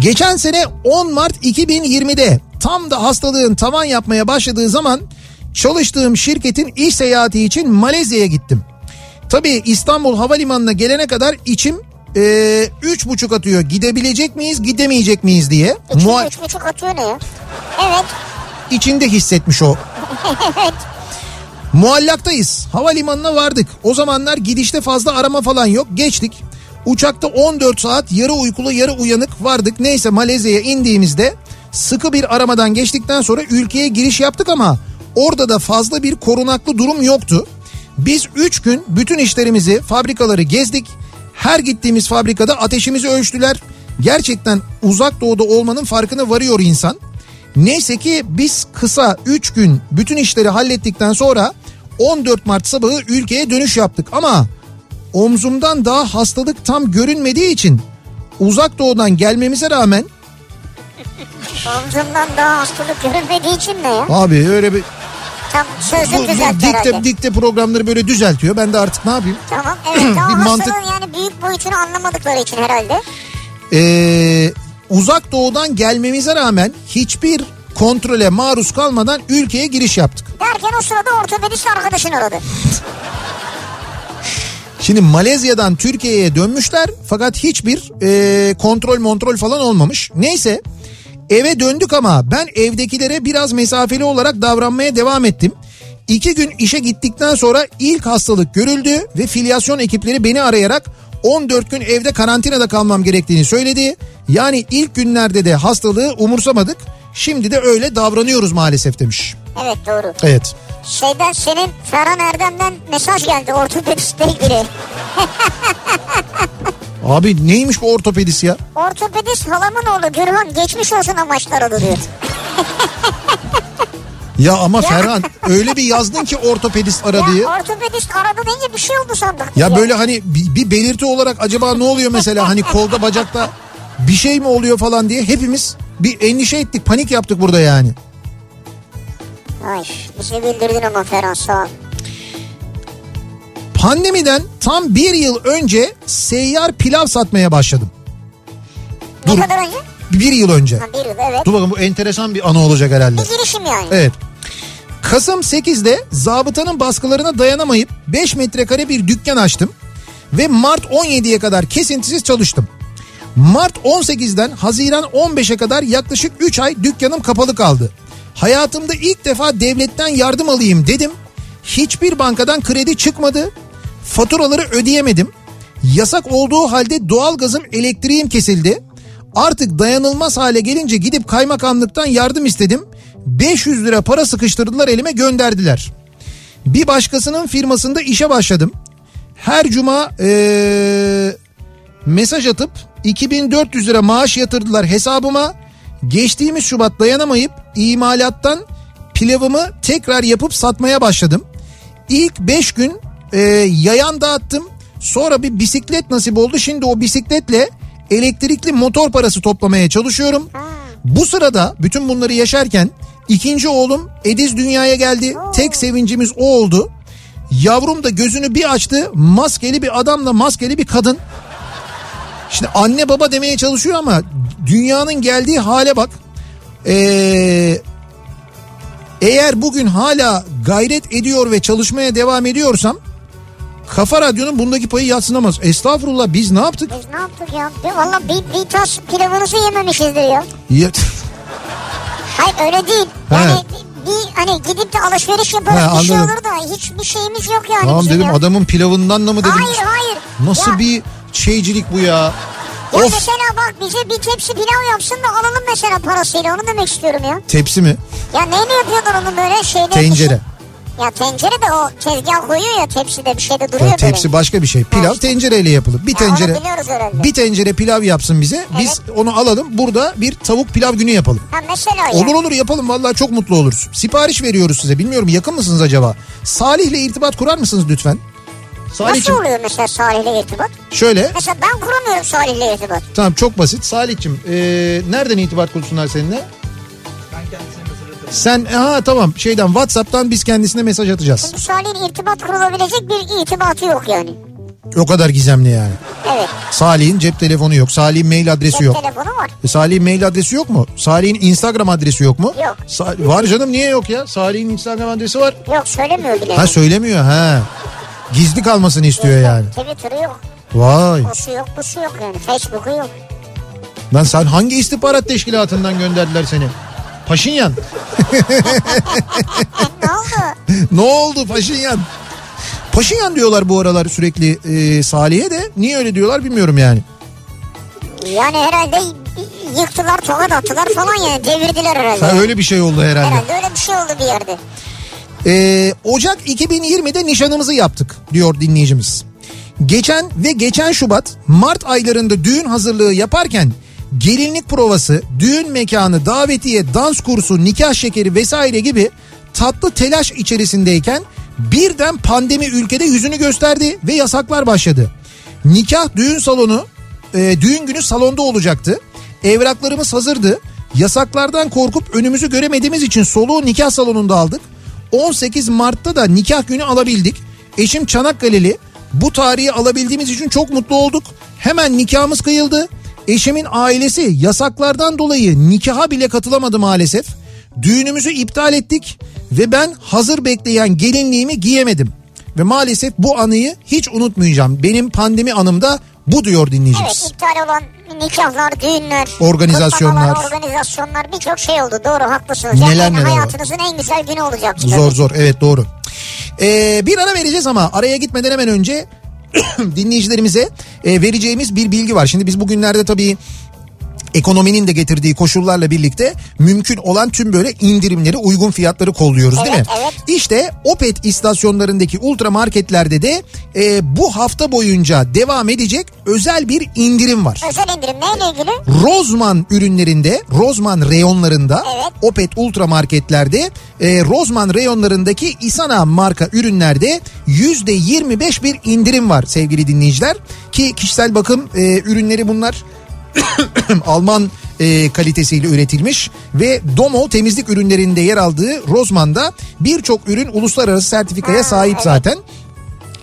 geçen sene 10 Mart 2020'de tam da hastalığın tavan yapmaya başladığı zaman çalıştığım şirketin iş seyahati için Malezya'ya gittim. Tabii İstanbul Havalimanı'na gelene kadar içim e, üç buçuk atıyor. Gidebilecek miyiz, gidemeyecek miyiz diye. İçinde Mua- üç buçuk atıyor ne ya? Evet. içinde hissetmiş o. [LAUGHS] Muallaktayız. Havalimanına vardık. O zamanlar gidişte fazla arama falan yok. Geçtik. Uçakta 14 saat yarı uykulu yarı uyanık vardık. Neyse Malezya'ya indiğimizde sıkı bir aramadan geçtikten sonra ülkeye giriş yaptık ama orada da fazla bir korunaklı durum yoktu. Biz 3 gün bütün işlerimizi, fabrikaları gezdik. Her gittiğimiz fabrikada ateşimizi ölçtüler. Gerçekten uzak doğuda olmanın farkına varıyor insan. Neyse ki biz kısa 3 gün bütün işleri hallettikten sonra 14 Mart sabahı ülkeye dönüş yaptık ama omzumdan daha hastalık tam görünmediği için uzak doğudan gelmemize rağmen Omzundan daha hastalık görünmediği için ne ya? abi öyle bir Tam bu, sözüm bu düzelt dikte, herhalde. dikte programları böyle düzeltiyor. Ben de artık ne yapayım? Tamam [CLEARS THROAT] evet daha Bir mantık- yani büyük boyutunu anlamadıkları için herhalde. Ee, uzak doğudan gelmemize rağmen hiçbir kontrole maruz kalmadan ülkeye giriş yaptık. Derken o sırada ortopedist arkadaşın aradı. [LAUGHS] Şimdi Malezya'dan Türkiye'ye dönmüşler fakat hiçbir e, kontrol kontrol falan olmamış. Neyse eve döndük ama ben evdekilere biraz mesafeli olarak davranmaya devam ettim. İki gün işe gittikten sonra ilk hastalık görüldü ve filyasyon ekipleri beni arayarak 14 gün evde karantinada kalmam gerektiğini söyledi. Yani ilk günlerde de hastalığı umursamadık. Şimdi de öyle davranıyoruz maalesef demiş. Evet doğru. Evet. Şeyden senin Ferhan Erdem'den mesaj geldi ortopedistle ilgili. [LAUGHS] Abi neymiş bu ortopedist ya? Ortopedist halamın oğlu Gürhan geçmiş olsun amaçlar aradı diyor. [LAUGHS] Ya ama Ferhan öyle bir yazdın ki ortopedist ara diye. Ya ortopedist aradı deyince bir şey oldu sandık. Ya böyle hani bir, bir belirti olarak acaba ne oluyor mesela hani kolda bacakta bir şey mi oluyor falan diye hepimiz bir endişe ettik panik yaptık burada yani. Ay bizi bildirdin ama Ferhan sağ ol. Pandemiden tam bir yıl önce seyyar pilav satmaya başladım. Ne Dur. kadar önce? Bir yıl önce. Ha bir yıl evet. Dur bakın bu enteresan bir anı olacak herhalde. Bir girişim yani. Evet. Kasım 8'de zabıtanın baskılarına dayanamayıp 5 metrekare bir dükkan açtım. Ve Mart 17'ye kadar kesintisiz çalıştım. Mart 18'den Haziran 15'e kadar yaklaşık 3 ay dükkanım kapalı kaldı. Hayatımda ilk defa devletten yardım alayım dedim. Hiçbir bankadan kredi çıkmadı. Faturaları ödeyemedim. Yasak olduğu halde doğalgazım elektriğim kesildi. Artık dayanılmaz hale gelince gidip kaymakamlıktan yardım istedim. 500 lira para sıkıştırdılar elime gönderdiler. Bir başkasının firmasında işe başladım. Her cuma eee, mesaj atıp 2400 lira maaş yatırdılar hesabıma. Geçtiğimiz Şubat dayanamayıp imalattan pilavımı tekrar yapıp satmaya başladım. İlk 5 gün e, yayan dağıttım. Sonra bir bisiklet nasip oldu. Şimdi o bisikletle elektrikli motor parası toplamaya çalışıyorum. Bu sırada bütün bunları yaşarken ikinci oğlum Ediz dünyaya geldi. Tek sevincimiz o oldu. Yavrum da gözünü bir açtı. Maskeli bir adamla maskeli bir kadın. Şimdi anne baba demeye çalışıyor ama dünyanın geldiği hale bak. Ee, eğer bugün hala gayret ediyor ve çalışmaya devam ediyorsam Kafa Radyo'nun bundaki payı yatsınamaz. Estağfurullah biz ne yaptık? Biz ne yaptık ya? Bir- Valla bir, bir tas pilavınızı yememişizdir ya. Ya, Hayır öyle değil. He. Yani bir, bir hani gidip de alışveriş yaparız He, bir şey olur da hiçbir şeyimiz yok yani. tamam dedim ya. adamın pilavından da mı dedim? Hayır hayır. Nasıl ya, bir şeycilik bu ya? Ya Of mesela bak bize bir tepsi pilav yapsın da alalım mesela parasıyla onu demek istiyorum ya. tepsi mi? Ya neyle yapıyorlar onu böyle şeyle? Tencere. Ya tencere de o tezgah koyuyor ya tepside bir şey de duruyor Ya böyle. tepsi başka bir şey. Pilav işte. tencereyle yapılır. Bir Ha, onu tencere bir tencere pilav yapsın bize. Biz onu alalım. Burada bir tavuk pilav günü yapalım. Ha mesela ya. Olur olur yapalım vallahi çok mutlu oluruz. Sipariş veriyoruz size. Bilmiyorum yakın mısınız acaba? Salih'le irtibat kurar mısınız lütfen? Nasıl Salih'cim oluyor mesela Salih'le irtibat? şöyle Mesela ben kuramıyorum Salih'le irtibat. tamam çok basit. Salih'cim ee, nereden irtibat kursunlar seninle? Sen ha tamam şeyden Whatsapp'tan biz kendisine mesaj atacağız. Çünkü Salih'in irtibat kurulabilecek bir irtibatı yok yani. O kadar gizemli yani. Evet. Salih'in cep telefonu yok. Salih'in mail adresi Cep yok. telefonu var. E, Salih'in mail adresi yok mu? Salih'in Instagram adresi yok mu? Yok. Sa- var canım niye yok ya? Salih'in Instagram adresi var. Yok söylemiyor bile. Ha söylemiyor ha. Gizli kalmasını istiyor yani. Twitter'ı yok. Vay. Osu yok, busu yok yani. Facebook'u yok. Lan sen hangi istihbarat teşkilatından gönderdiler seni? Paşinyan. ne oldu? ne oldu Paşinyan? Paşinyan diyorlar bu aralar sürekli e, Salih'e de. Niye öyle diyorlar bilmiyorum yani. Yani herhalde yıktılar, tokat attılar falan yani. Devirdiler herhalde. Ha, öyle bir şey oldu herhalde. Herhalde öyle bir şey oldu bir yerde. Ee, Ocak 2020'de nişanımızı yaptık diyor dinleyicimiz. Geçen ve geçen Şubat Mart aylarında düğün hazırlığı yaparken gelinlik provası, düğün mekanı, davetiye, dans kursu, nikah şekeri vesaire gibi tatlı telaş içerisindeyken birden pandemi ülkede yüzünü gösterdi ve yasaklar başladı. Nikah düğün salonu, e, düğün günü salonda olacaktı. Evraklarımız hazırdı. Yasaklardan korkup önümüzü göremediğimiz için soluğu nikah salonunda aldık. 18 Mart'ta da nikah günü alabildik. Eşim Çanakkale'li. Bu tarihi alabildiğimiz için çok mutlu olduk. Hemen nikahımız kıyıldı. Eşimin ailesi yasaklardan dolayı nikaha bile katılamadı maalesef. Düğünümüzü iptal ettik ve ben hazır bekleyen gelinliğimi giyemedim. Ve maalesef bu anıyı hiç unutmayacağım. Benim pandemi anımda bu diyor dinleyicimiz. Evet iptal olan nikahlar, düğünler, Organizasyonlar. organizasyonlar birçok şey oldu. Doğru haklısınız. Neler yani neler hayatınızın en güzel günü olacak. Zor zor evet doğru. Ee, bir ara vereceğiz ama araya gitmeden hemen önce [CLEARS THROAT] dinleyicilerimize e, vereceğimiz bir bilgi var. Şimdi biz bugünlerde tabii ekonominin de getirdiği koşullarla birlikte mümkün olan tüm böyle indirimleri uygun fiyatları kolluyoruz değil mi? Evet, evet. İşte Opet istasyonlarındaki ultramarketlerde de e, bu hafta boyunca devam edecek özel bir indirim var. Özel indirim neyle ilgili? Rozman ürünlerinde, Rozman reyonlarında, Evet. Opet ultramarketlerde, e, Rozman reyonlarındaki Isana marka ürünlerde yüzde 25 bir indirim var sevgili dinleyiciler. Ki kişisel bakım e, ürünleri bunlar [COUGHS] Alman e, kalitesiyle üretilmiş ve Domo temizlik ürünlerinde yer aldığı Rozman'da birçok ürün uluslararası sertifikaya sahip zaten.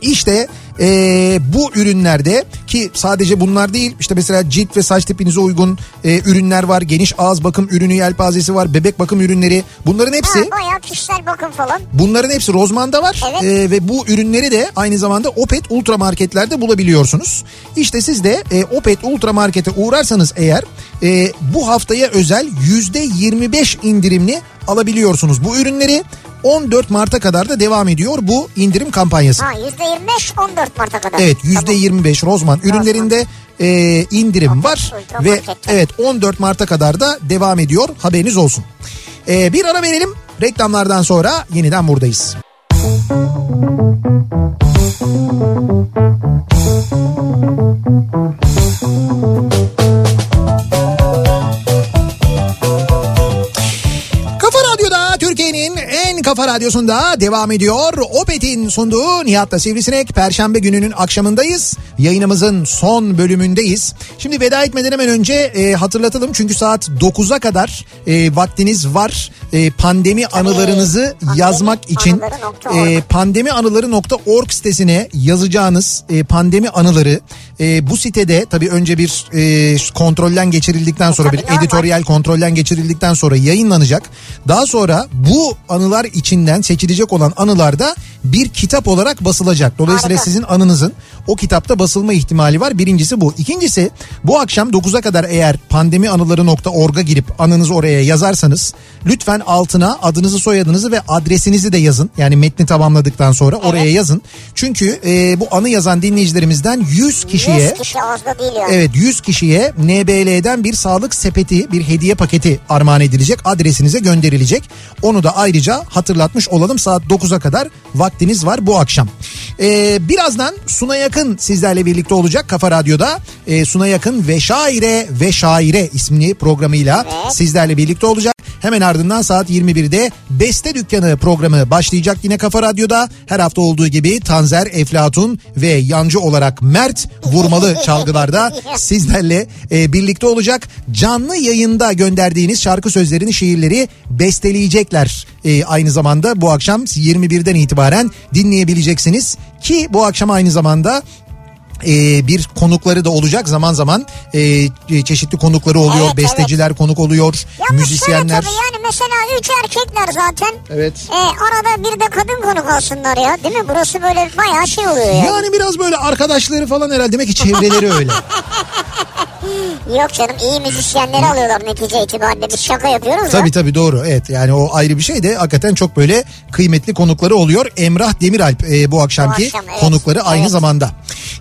İşte eee, bu ürünlerde ki sadece bunlar değil işte mesela cilt ve saç tipinize uygun e, ürünler var. Geniş ağız bakım ürünü yelpazesi var. Bebek bakım ürünleri bunların hepsi Ha, bayağı kişisel bakım falan. bunların hepsi Rozman'da var. Evet. E, ve bu ürünleri de aynı zamanda Opet Ultra marketlerde bulabiliyorsunuz. İşte siz de e, Opet Ultra markete uğrarsanız eğer e, bu haftaya özel %25 indirimli alabiliyorsunuz bu ürünleri. 14 Mart'a kadar da devam ediyor bu indirim kampanyası. Ha %25 14 Mart'a kadar. Evet Tamam. yüzde 25 Rozman ürünlerinde e, indirim var Ultra ve markette. evet 14 Mart'a kadar da devam ediyor haberiniz olsun. E, bir ara verelim reklamlardan sonra yeniden buradayız. Kafa kafa radyosunda devam ediyor. Opet'in sunduğu Nihat'la Sivrisinek. Perşembe gününün akşamındayız. Yayınımızın son bölümündeyiz. Şimdi veda etmeden hemen önce e, hatırlatalım. Çünkü saat 9'a kadar e, vaktiniz var. E, pandemi anılarınızı Pandemi yazmak için e, pandemianıları.org sitesine yazacağınız e, pandemi anıları e, bu sitede tabii önce bir e, kontrolden geçirildikten sonra bir tabii, normal. editoryal kontrolden geçirildikten sonra yayınlanacak. Daha sonra bu anılar içinden seçilecek olan anılarda bir kitap olarak basılacak. Dolayısıyla Harika. sizin anınızın o kitapta basılma ihtimali var. Birincisi bu. İkincisi bu akşam 9'a kadar eğer pandemianıları.org'a girip anınızı oraya yazarsanız lütfen altına adınızı soyadınızı ve adresinizi de yazın. Yani metni tamamladıktan sonra oraya yazın. Çünkü e, bu anı yazan dinleyicilerimizden 100 kişiye kişiye 100 kişi az da değil yani. Evet 100 kişiye NBL'den bir sağlık sepeti, bir hediye paketi armağan edilecek. Adresinize gönderilecek. Onu da ayrıca hatırlatmış olalım. Saat 9'a kadar vaktiniz var bu akşam. Ee, birazdan Suna Yakın sizlerle birlikte olacak Kafa Radyo'da. Ee, Suna Yakın ve Şaire ve Şaire isimli programıyla Evet. sizlerle birlikte olacak. Hemen ardından saat 21'de Beste Dükkanı programı başlayacak yine Kafa Radyo'da. Her hafta olduğu gibi Tanzer, Eflatun ve yancı olarak Mert vurmalı çalgılarda [LAUGHS] sizlerle e, birlikte olacak. Canlı yayında gönderdiğiniz şarkı sözlerini, şiirleri besteleyecekler. E, aynı zamanda bu akşam 21'den itibaren dinleyebileceksiniz. Ki bu akşam aynı zamanda e, bir konukları da olacak zaman zaman e, e, çeşitli konukları oluyor. Evet, Besteciler konuk oluyor, Ya müzisyenler. Tabii yani mesela üç erkekler zaten. Evet. E, arada bir de kadın konuk olsunlar ya değil mi? Burası böyle bayağı şey oluyor yani. Yani biraz böyle arkadaşları falan herhalde demek ki çevreleri öyle. [LAUGHS] Yok canım iyi müzisyenleri alıyorlar netice itibariyle. Biz şaka yapıyoruz tabii tabii doğru evet yani o ayrı bir şey de hakikaten çok böyle kıymetli konukları oluyor. Emrah Demiralp e, bu akşamki akşam, evet. konukları aynı Evet. zamanda.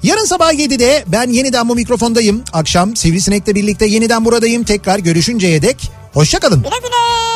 Yarın sabah 7'de ben yeniden bu mikrofondayım. Akşam Sivrisinek'le birlikte yeniden buradayım. Tekrar görüşünceye dek hoşçakalın. Güle güle.